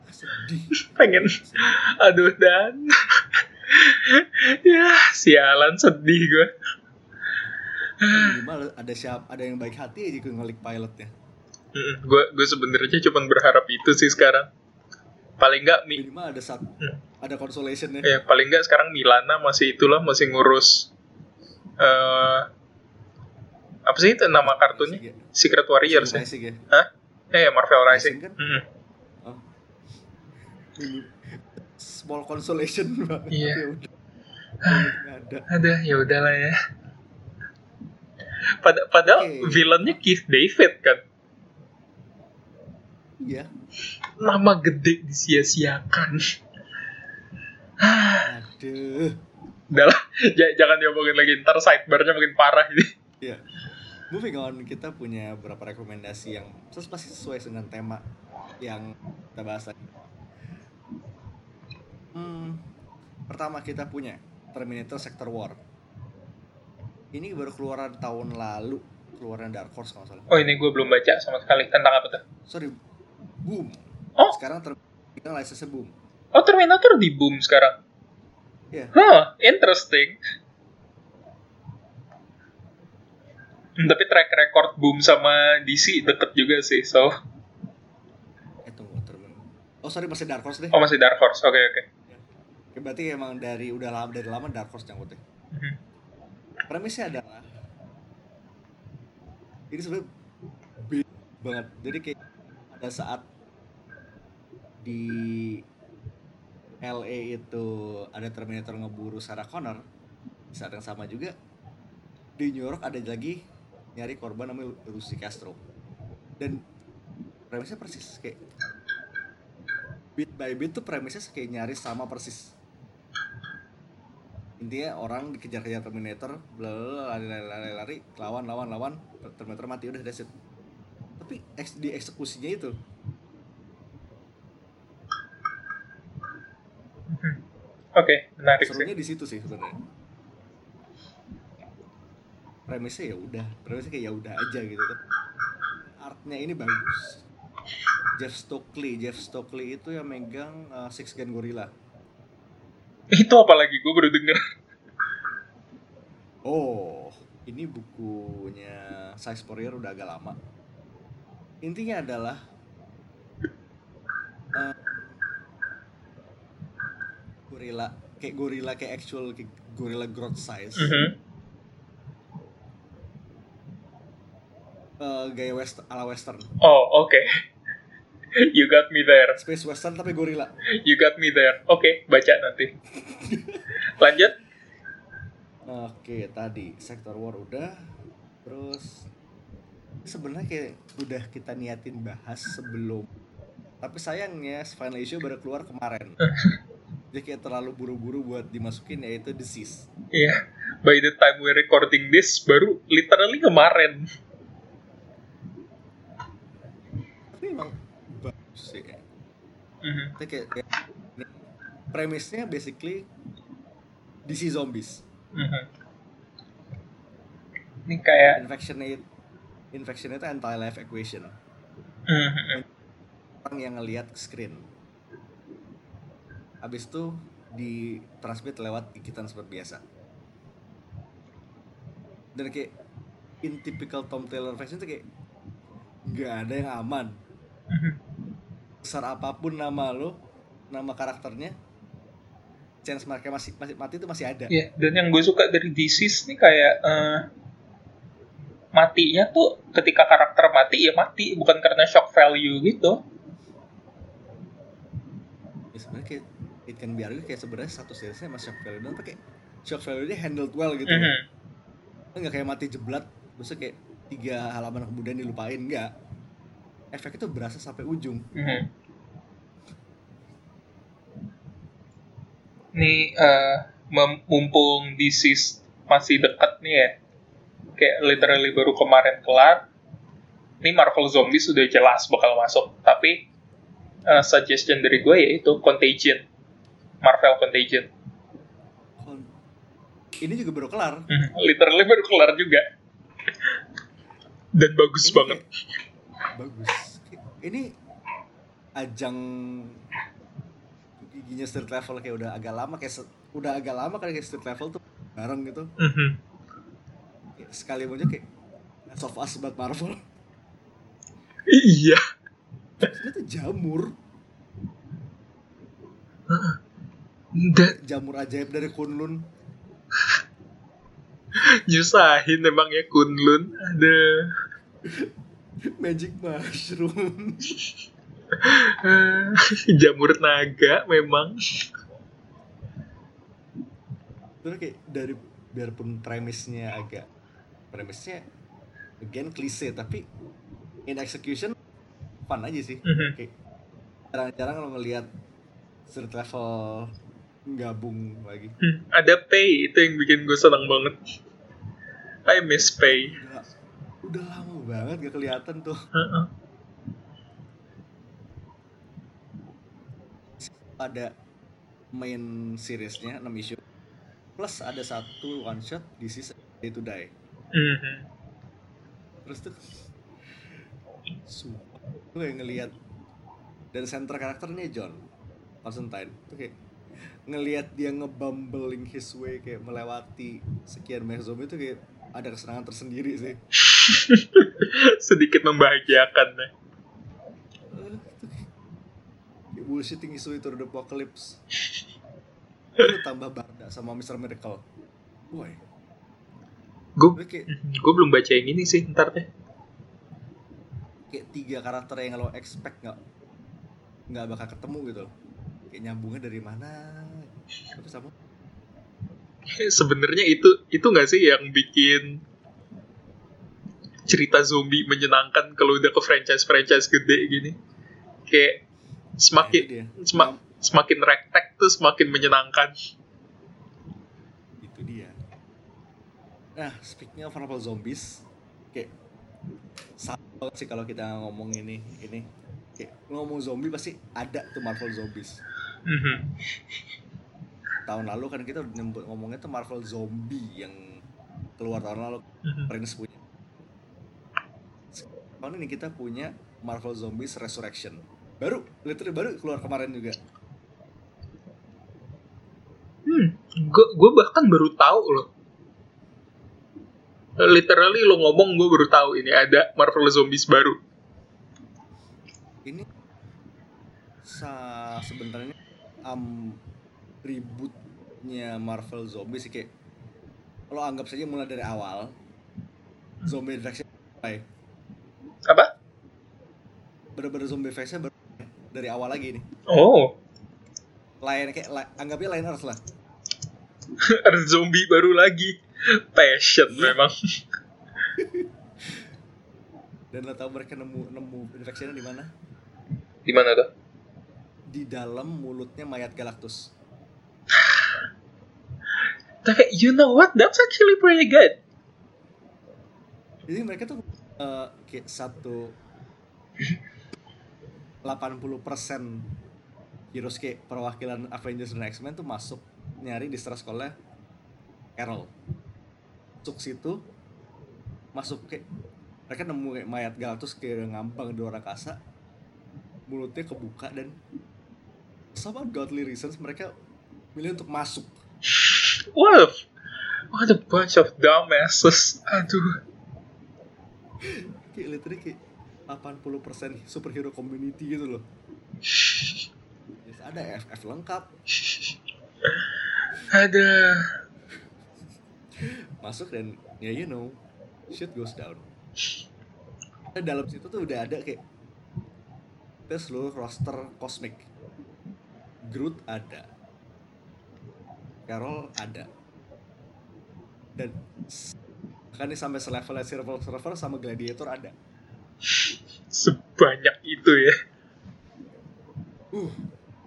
Sedih. pengen aduh dan ya sialan sedih gue Minimal ada siap ada yang baik hati aja ngelik pilotnya. gue gue sebenarnya cuma berharap itu sih sekarang paling nggak mi Minimal ada satu Hmm. ada consolationnya. ya paling nggak sekarang Milana masih itulah masih ngurus eh apa sih itu nama kartunya ya? Secret Warriors ya Rising ya? Hah? Eh Marvel Rising. Rising kan? Mm-mm. Oh. Small consolation banget. Iya. Ya udah. Ada. Ada ya udahlah ya. Pada, padahal Oke. villainnya Keith David kan. Iya. Nama gede disia-siakan. Aduh. Udahlah, j- jangan diomongin lagi ntar sidebarnya makin parah ini. Iya. Moving on, kita punya beberapa rekomendasi yang terus pasti sesuai dengan tema yang kita bahas tadi. Hmm, pertama kita punya Terminator Sector War. Ini baru keluaran tahun lalu, keluaran Dark Horse kalau salah. Oh ini gue belum baca sama sekali tentang apa tuh? Sorry, boom. Oh. Sekarang Terminator license boom. Oh Terminator di boom sekarang. Iya. Huh, interesting. Hmm, Tapi track record boom sama DC deket juga sih, so Eh tunggu, Terminator. Oh sorry masih Dark Horse deh. oh masih Dark Horse, oke oke. Oke, berarti emang dari udah lama dari lama Dark Horse nyangkutnya. Mhm. Premisnya adalah ini sebenarnya banget. Jadi kayak pada saat di LA itu ada Terminator ngeburu Sarah Connor, saat yang sama juga di New York ada lagi nyari korban namanya Lucy Castro. Dan premisnya persis kayak bit by bit tuh premisnya kayak nyaris sama persis intinya orang dikejar-kejar Terminator bla bla bla, lari lari lari lari lawan lawan lawan Terminator mati udah that's it. Tapi eks, di eksekusinya itu. Oke, menarik sih. serunya di situ sih sebenarnya. Premisnya ya udah premisnya kayak ya udah aja gitu Tapi artnya ini bagus. Jeff Stokely Jeff Stokely itu yang megang uh, Six Gun Gorilla Itu apa lagi? Gue baru denger. Oh, ini bukunya Size Warrior udah agak lama. Intinya adalah eh, gorila kayak gorila kayak actual kayak gorilla growth size. Mhm. Eh, gaya west ala western. Oh, oke. You got me there. Space western tapi gorila. You got me there. Oke, baca nanti. Lanjut. Oke, tadi Sector War udah. Terus sebenarnya kayak udah kita niatin bahas sebelum tapi sayangnya final issue baru keluar kemarin. Jadi kayak terlalu buru-buru buat dimasukin yaitu Disease. Iya. By the time we recording this, baru literally kemarin. Tapi emang bagus sih. Mhm. Tapi kayak, kayak premisnya basically DC zombies. Mhm. Ini kayak Infectionnya infectionnya itu anti life equation. Mhm. orang yang ngelihat screen. Habis itu ditransmit lewat gigitan seperti biasa. Dan kayak in typical Tom Taylor fashion itu kayak nggak ada yang aman. Mhm. Sebesar apa pun nama lo nama karakternya chance mereka masih masih mati itu masih ada Iya, dan yang gue suka dari Disease nih kayak eh, matinya tuh ketika karakter mati ya mati, bukan karena shock value gitu. ya sebenarnya kayak it can be argued kayak sebenarnya satu seriesnya mas shock value tapi kayak shock value nya handled well gitu Mhm. nggak kayak mati jeblat terus kayak tiga halaman kemudian dilupain enggak efek itu berasa sampai ujung. Mhm. Nih mem- mumpung Disease masih deket nih ya, kayak literally baru kemarin kelar. Ini Marvel Zombies sudah jelas bakal masuk, tapi eh, suggestion dari gue yaitu Contagion, Marvel Contagion. Ini juga baru kelar. Mhm, literally baru kelar juga. Dan bagus Ini banget. kayak- bagus. Ini ajang giginya street level kayak udah agak lama kayak se- udah agak lama kali kayak street level tuh bareng gitu. Mhm. Kayak sekali aja kayak Last of Us buat Marvel. Iya. Ini tuh jamur. Dan jamur ajaib dari Kunlun. Nyusahin emangnya Kunlun. Ada magic mushroom. Jamur naga memang. Terus kayak dari biarpun premisnya agak premisnya again klise tapi in execution fun aja sih. Kayak jarang-jarang lo ngelihat street level gabung lagi. Hmm, ada pay itu yang bikin gue senang banget. I miss pay udah, lama banget gak kelihatan tuh. Ada main seriesnya 6 issue plus ada satu one shot di sisa Day to Die. Mhm. terus tuh sumpah gue ngelihat dan center karakternya John Constantine. Tuh kayak ngelihat dia ngebumbling his way kayak melewati sekian banyak zombie itu kayak ada kesenangan tersendiri sih sedikit membahagiakan kayak- kayak bullshitting isu itu the apocalypse. Lu tambah Barda sama Mr. Miracle. Woi, gue gue kayak gue belum baca yang ini sih ntar deh. Kayak tiga karakter yang lo expect nggak nggak bakal ketemu gitu. Loh. kayak nyambungnya dari mana? Tapi sama sebenarnya itu itu nggak sih yang bikin cerita zombie menyenangkan kalau udah ke franchise franchise gede gini kayak semakin Nah, itu dia. sema- semakin rektek tuh semakin menyenangkan itu dia nah speaking of Marvel Zombies kayak sama sih kalau kita ngomong ini ini kayak ngomong zombie pasti ada tuh Marvel Zombies Mhm. tahun lalu kan kita ngomongnya tuh Marvel Zombie yang keluar tahun lalu Mhm. Prince punya tahun ini kita punya Marvel Zombies Resurrection baru literally baru keluar kemarin juga Hmm, gue bahkan baru tahu loh. Literally lo ngomong gue baru tahu ini ada Marvel Zombies baru. ini sa sebenarnya um, rebootnya Marvel Zombie sih kayak lo anggap saja mulai dari awal zombie infection mulai Apa? bener-bener zombie baru dari awal lagi nih Oh, lain kayak la- anggapnya lain Earth lah ada zombie baru lagi. Passion Iya. memang. dan lo tau mereka nemu nemu infectionnya di mana Di mana tuh? di dalam mulutnya mayat Galactus Tapi you know what? That's actually pretty good. jadi mereka tuh kayak satu 80% heroes kayak perwakilan Avengers dan X-Men tuh masuk nyari di stress call-nya Carol masuk situ masuk kayak mereka nemu kayak mayat Galactus kayak ngambang di luar angkasa mulutnya kebuka dan sama godly reasons mereka milih untuk masuk What a, what a bunch of dumbasses. Aduh. Literally kayak 80% superhero community gitu loh. Ada FF lengkap. Ada. masuk dan ya you know shit goes down. Dalam situ tuh udah ada kayak kita seluruh roster cosmic. Groot ada. Carol ada. Dan s- kan ini sampai selevelnya Silver Surfer sama Gladiator ada. Sebanyak itu ya. uh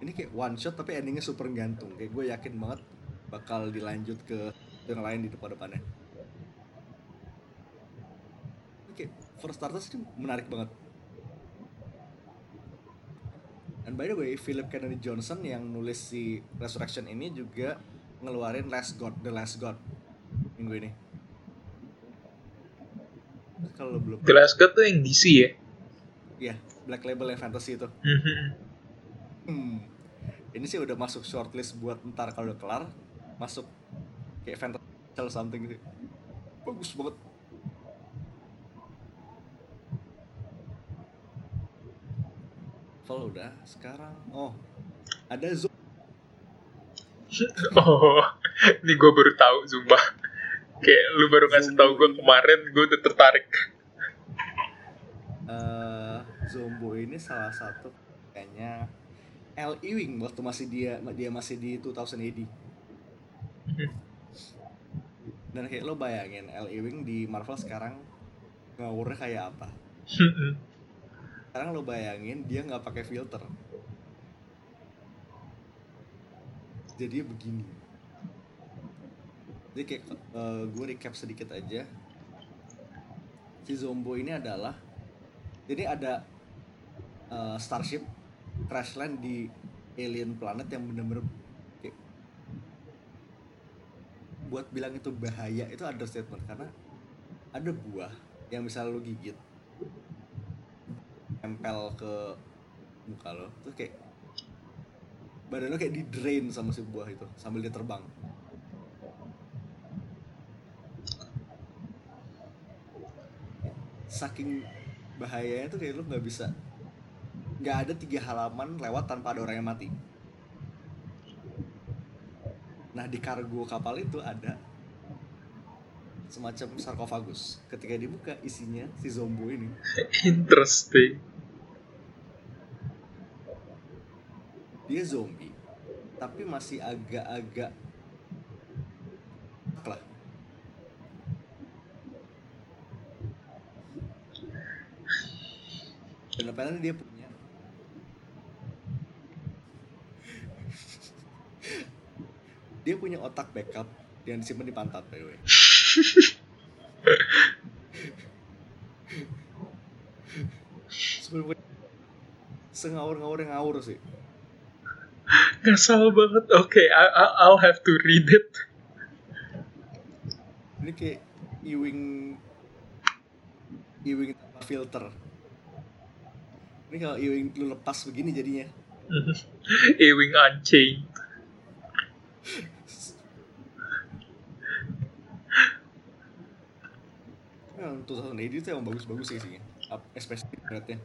ini kayak one shot tapi endingnya super gantung. Kayak gue yakin banget bakal dilanjut ke yang lain di depan-depannya Oke, for starters ini menarik banget. And by the way Philip Kennedy Johnson yang nulis si Resurrection ini juga ngeluarin Last God The Last God. Minggu ini kalau belum Last God tuh yang DC ya. ya Black Label yang fantasy itu Mhm. Hmm. Ini sih udah masuk shortlist buat ntar kalau udah kelar masuk kayak fantasy something gitu. Bagus banget. Kalau udah sekarang oh ada Zoom Oh, ini gue baru tahu Zumba. Kayak lu baru ngasih tahu gue kemarin, gue udah tertarik. eh Zombo ini salah satu kayaknya L Ewing waktu masih dia dia masih di 2000 AD. Dan kayak lo bayangin L Ewing di Marvel sekarang ngawurnya kayak apa? Sekarang lo bayangin dia nggak pakai filter. Jadi begini. Jadi kayak gue recap sedikit aja. Si Zombo ini adalah jadi ada eh, starship crash land di alien planet yang bener-bener buat bilang itu bahaya itu understatement karena ada buah yang bisa lo gigit tempel ke muka lo tuh kayak badan lo kayak di drain sama si buah itu sambil dia terbang saking bahayanya tuh kayak lo nggak bisa nggak ada tiga halaman lewat tanpa ada orang yang mati. Nah di kargo kapal itu ada semacam sarkofagus. Ketika dibuka isinya si zombo ini. Interesting. dia zombie tapi masih agak-agak lah apalagi dia punya dia punya otak backup yang disimpan di pantat by the way Sebenarnya sengawur-ngawur yang ngawur sih Ngasal banget. Oke, I- I- I'll have to read it. ini kayak Ewing Ewing tanpa filter ini kalau Ewing lu lepas begini jadinya. Ewing Unchained. Memang 2080 itu emang bagus-bagus sih isinya Up- especially beratnya.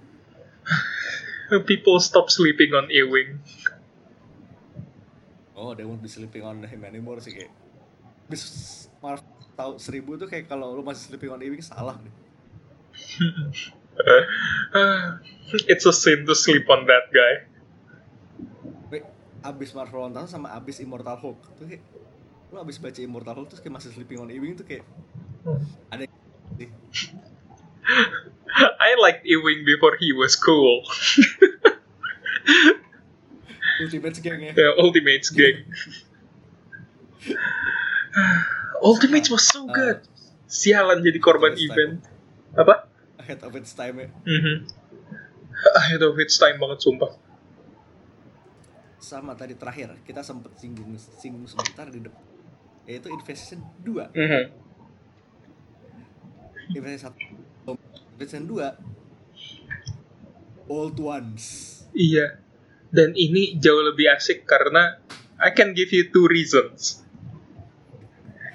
People stop sleeping on Ewing. oh they won't be sleeping on him anymore sih kayak. Bis Marvel tahu seribu tuh kayak kalau lu masih sleeping on Ewing salah deh It's a sin to sleep on that guy. Wait, abis Marvel 1000 sama abis Immortal Hulk tuh kayak lu abis baca Immortal Hulk terus kayak masih sleeping on Ewing tuh kayak ada sih I liked Ewing before he was cool. Ultimate Gang ya The Ultimates gang. Ultimates was so good. Sialan jadi korban event. Apa? Ahead of its time ya Mhm. Ahead of its time banget sumpah. sama tadi terakhir kita sempet singgung singgung sebentar di depan yaitu Invasion 2 Mhm. Invasion 1 Invasion 2 Old Ones Iya. Dan ini jauh lebih asik karena I can give you two reasons.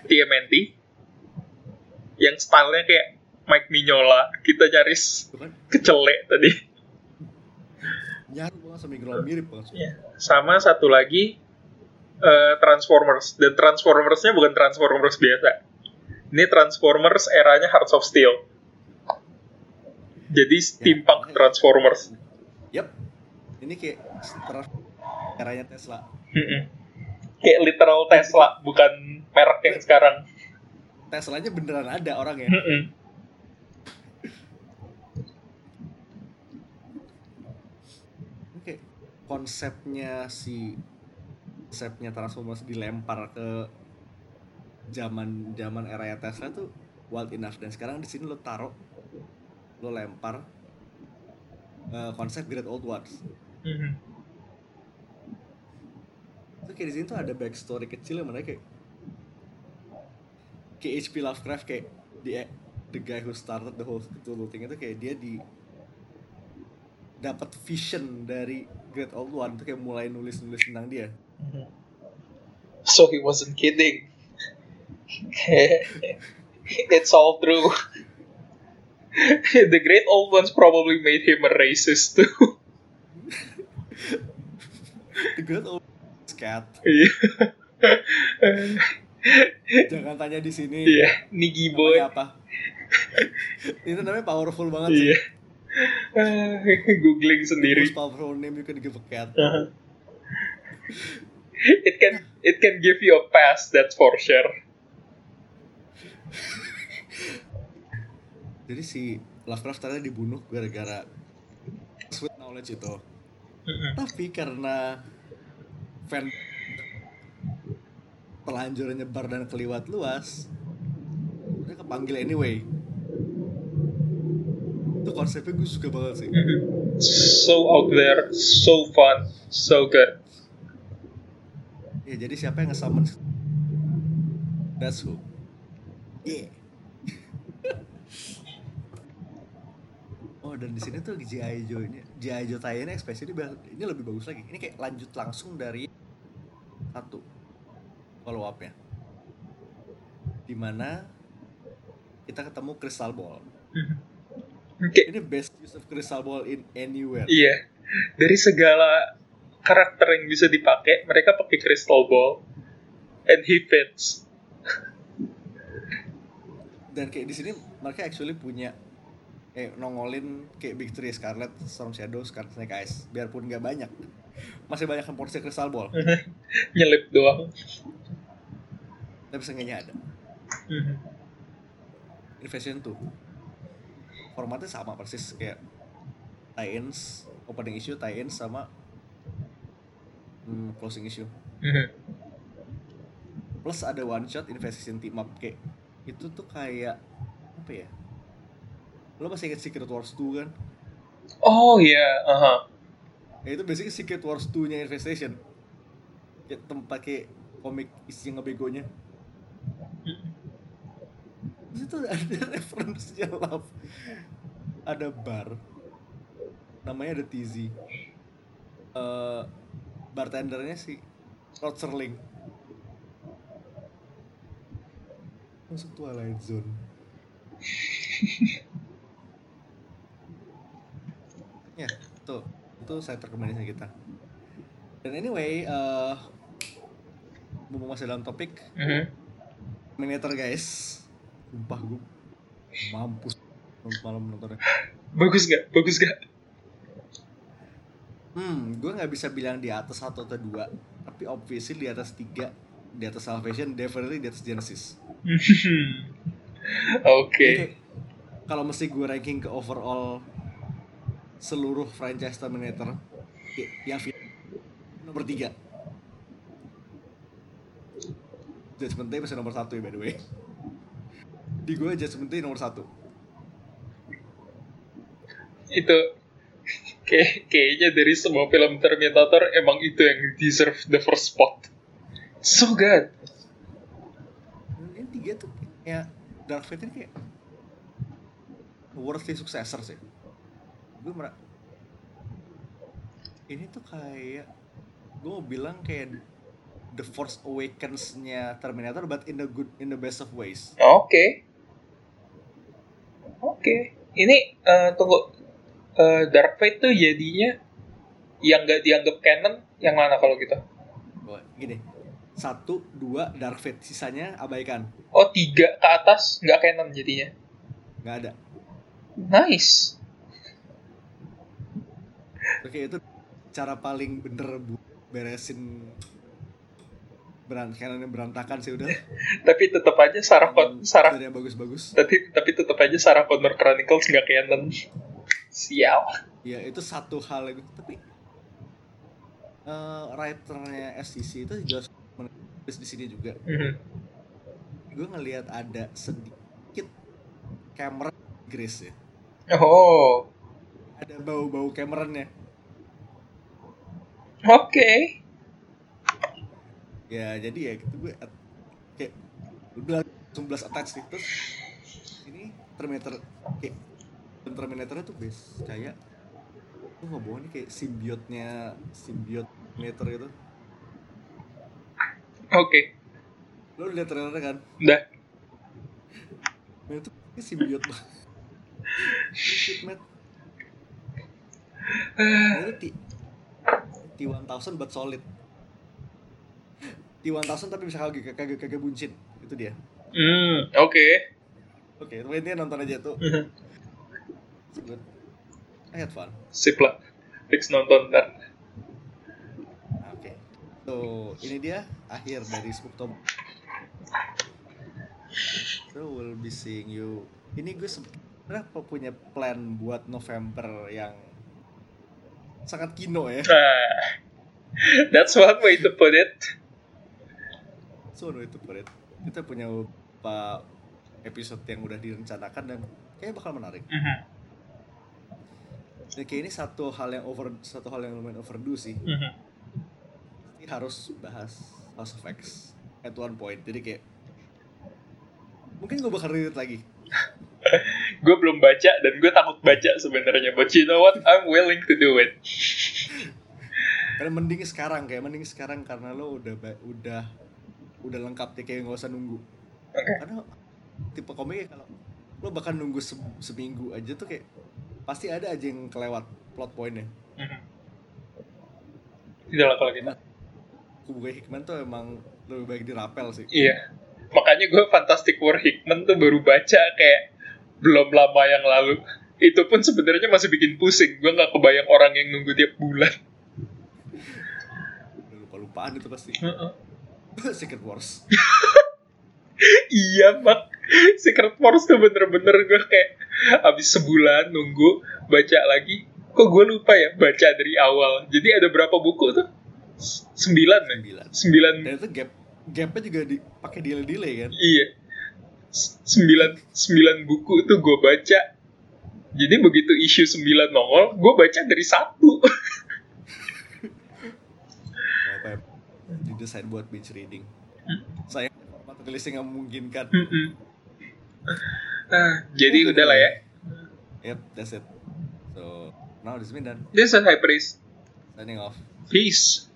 TMNT yang stylenya kayak Mike Mignola, kita nyaris kan kecelek tadi. nyaru banget sama Miguel mirip banget Iya. Sama satu lagi eh, Transformers dan Transformersnya bukan Transformers biasa. Ini Transformers eranya Hearts of Steel. Jadi steampunk makanya- Transformers. Yap. Ini kayak eranya Tesla. Mm-mm. Kayak literal Tesla, bukan merek yang sekarang. Teslanya beneran ada orangnya. Mm-mm. Oke, konsepnya si konsepnya Transformers dilempar ke zaman zaman era Tesla tuh wild enough dan sekarang di sini lo taruh lo lempar eh, konsep Great Old Ones. Mhm. Itu kayak di sini tuh ada backstory kecil yang mana kayak kayak H.P. Lovecraft kayak the the guy who started the whole Cthulhu thing itu kayak dia di dapat vision dari Great Old One tuh kayak mulai nulis-nulis tentang dia. So he wasn't kidding. it's all true. the great old ones probably made him a racist too. The Great Old One's cat. Jangan tanya di sini. Iya, Niggy boy. namanya apa? itu namanya powerful banget sih. Iya. Ah, Googling sendiri. most powerful name you can give a cat. Uh-huh. it can it can give you a pass, that's for sure. Jadi si Lovecraft ternyata dibunuh gara-gara sweet knowledge itu. Mhm. Tapi karena fan terlanjur nyebar dan keliwat luas, dia kepanggil anyway. Konsepnya gue suka banget sih. So out there, so fun, so good. Ya jadi siapa yang nge-summon That's who. Yeah. oh dan di sini tuh G.I. Joe ini G.I. Joe ini ekspresi ini, lebih bagus lagi. Ini kayak lanjut langsung dari satu follow up-nya. Di mana kita ketemu Crystal Ball. Oke, Ini best use of Crystal Ball in anywhere. iya. Dari segala karakter yang bisa dipakai, mereka pakai crystal ball, and he fits. dan kayak di sini mereka actually punya eh nongolin kayak Big Three Scarlet, Storm Shadow, Scarlet Snake Eyes biarpun nggak banyak masih banyak yang porsi Crystal Ball Nyelip doang. tapi seenggaknya ada Mhm. Invasion 2 formatnya sama persis kayak tie-ins opening issue tie-ins sama hmm, closing issue. Plus ada one shot Invasion team up kayak itu tuh kayak apa ya? Lo masih inget Secret Wars 2 kan? Oh iya, aha. Ya itu basically Secret Wars 2 nya Infestation Kayak tempat kayak komik isi ngebegonya Itu ada referensinya love. Ada bar. Namanya ada TZ Eh, Bartendernya si Rod Serling Masuk Twilight Zone. Ya, tuh. Itu saya rekomendasi kita. Dan anyway, eh mumpung masih dalam topik Mhm. Terminator guys, sumpah gue mampus malam nontonnya. Bagus gak? Bagus gak? Hmm, gue nggak bisa bilang di atas satu atau dua, tapi obviously di atas tiga, di atas Salvation, definitely di atas Genesis. Oke. Kayak, kalau mesti gue ranking ke overall seluruh franchise Terminator, ya, yang nomor tiga. Judgment Day masih nomor satu ya by the way. Di gue Judgment Day nomor satu. Itu kayak kayaknya dari semua film Terminator emang itu yang deserve the first spot. So good. Ini tiga tuh ya Dark Fate ini kayak worthy successor sih. Gue merah. Ini tuh kayak gue mau bilang kayak The Force Awakens-nya Terminator but in the good in the best of ways. Oke. Oke. Ini eh, tunggu Eh, Dark Fate tuh jadinya yang nggak dianggap canon yang mana kalau gitu Oh, gini. Satu, dua, Dark Fate. Sisanya abaikan. oh tiga ke atas nggak canon jadinya Nggak ada. nice Oke, itu cara paling bener beresin berant kanan yang berantakan sih udah. tapi tetap aja Sarah Con Sarah Dari yang bagus-bagus. tapi tapi tetap aja Sarah Connor Chronicles nggak canon sial Ya itu satu hal yang tapi eh writernya SCC itu jelas menulis di sini juga. Mhm. Gue ngelihat ada sedikit Cameron Grace ya. oh Ada bau-bau Cameronnya. oke Ya jadi ya gitu gue at- kayak udah langsung blast attach sih terus ini Terminator kayak dan Terminatornya tuh base kayak lu nggak bohong nih kayak simbiotnya simbiot Terminator gitu. Oke. Lo lihat trailernya kan? Udah. Nah itu simbiot banget. T T1000 but solid T1000 tapi bisa kagak kagak kagak buncit itu dia hmm oke oke tapi intinya nonton aja tuh. It's good I had fun sip lah fix nonton ntar Oke. So, ini dia akhir dari Spooktober. So, we'll be seeing you. Ini gue sebenarnya punya plan buat November yang sangat kino ya. Ah, that's one way to put it So, itu it. Kita punya beberapa episode yang udah direncanakan dan kayaknya bakal menarik. Dan kayak ini satu hal yang over satu hal yang lumayan overdue sih. Mhm. Ini harus bahas House of X at one point. Jadi kayak mungkin gue bakal read lagi. gue belum baca dan gue takut baca sebenarnya but you know what I'm willing to do it Karena mending sekarang kayak mending sekarang karena lo udah udah udah lengkap deh kayak nggak usah nunggu. Karena tipe komiknya kalau lo bahkan nunggu se- seminggu aja tuh kayak pasti ada aja yang kelewat plot pointnya. Mhm. tidak lah kalau gitu Kubu Hickman tuh emang lebih baik dirapel sih. iya makanya gue Fantastic Four Hickman tuh baru baca kayak belum lama yang lalu itu pun sebenarnya masih bikin pusing gue nggak kebayang orang yang nunggu tiap bulan Udah lupa-lupaan itu pasti. Heeh. Secret Wars. iya mak. Secret Wars tuh bener-bener gue kayak abis sebulan nunggu baca lagi. Kok gue lupa ya baca dari awal. Jadi ada berapa buku tuh? Sembilan ya Sembilan. sembilan. Dan itu gap gapnya juga dipakai delay delay kan. iya. Sembilan sembilan buku tuh gue baca. Jadi begitu isu sembilan nongol gue baca dari satu apa ya, didesain buat binge reading. Saya format rilisnya nggak memungkinkan. Mm-mm. ah, jadi udah lah ya Yep, that's it. So now this is me done. this is high praise Signing off. peace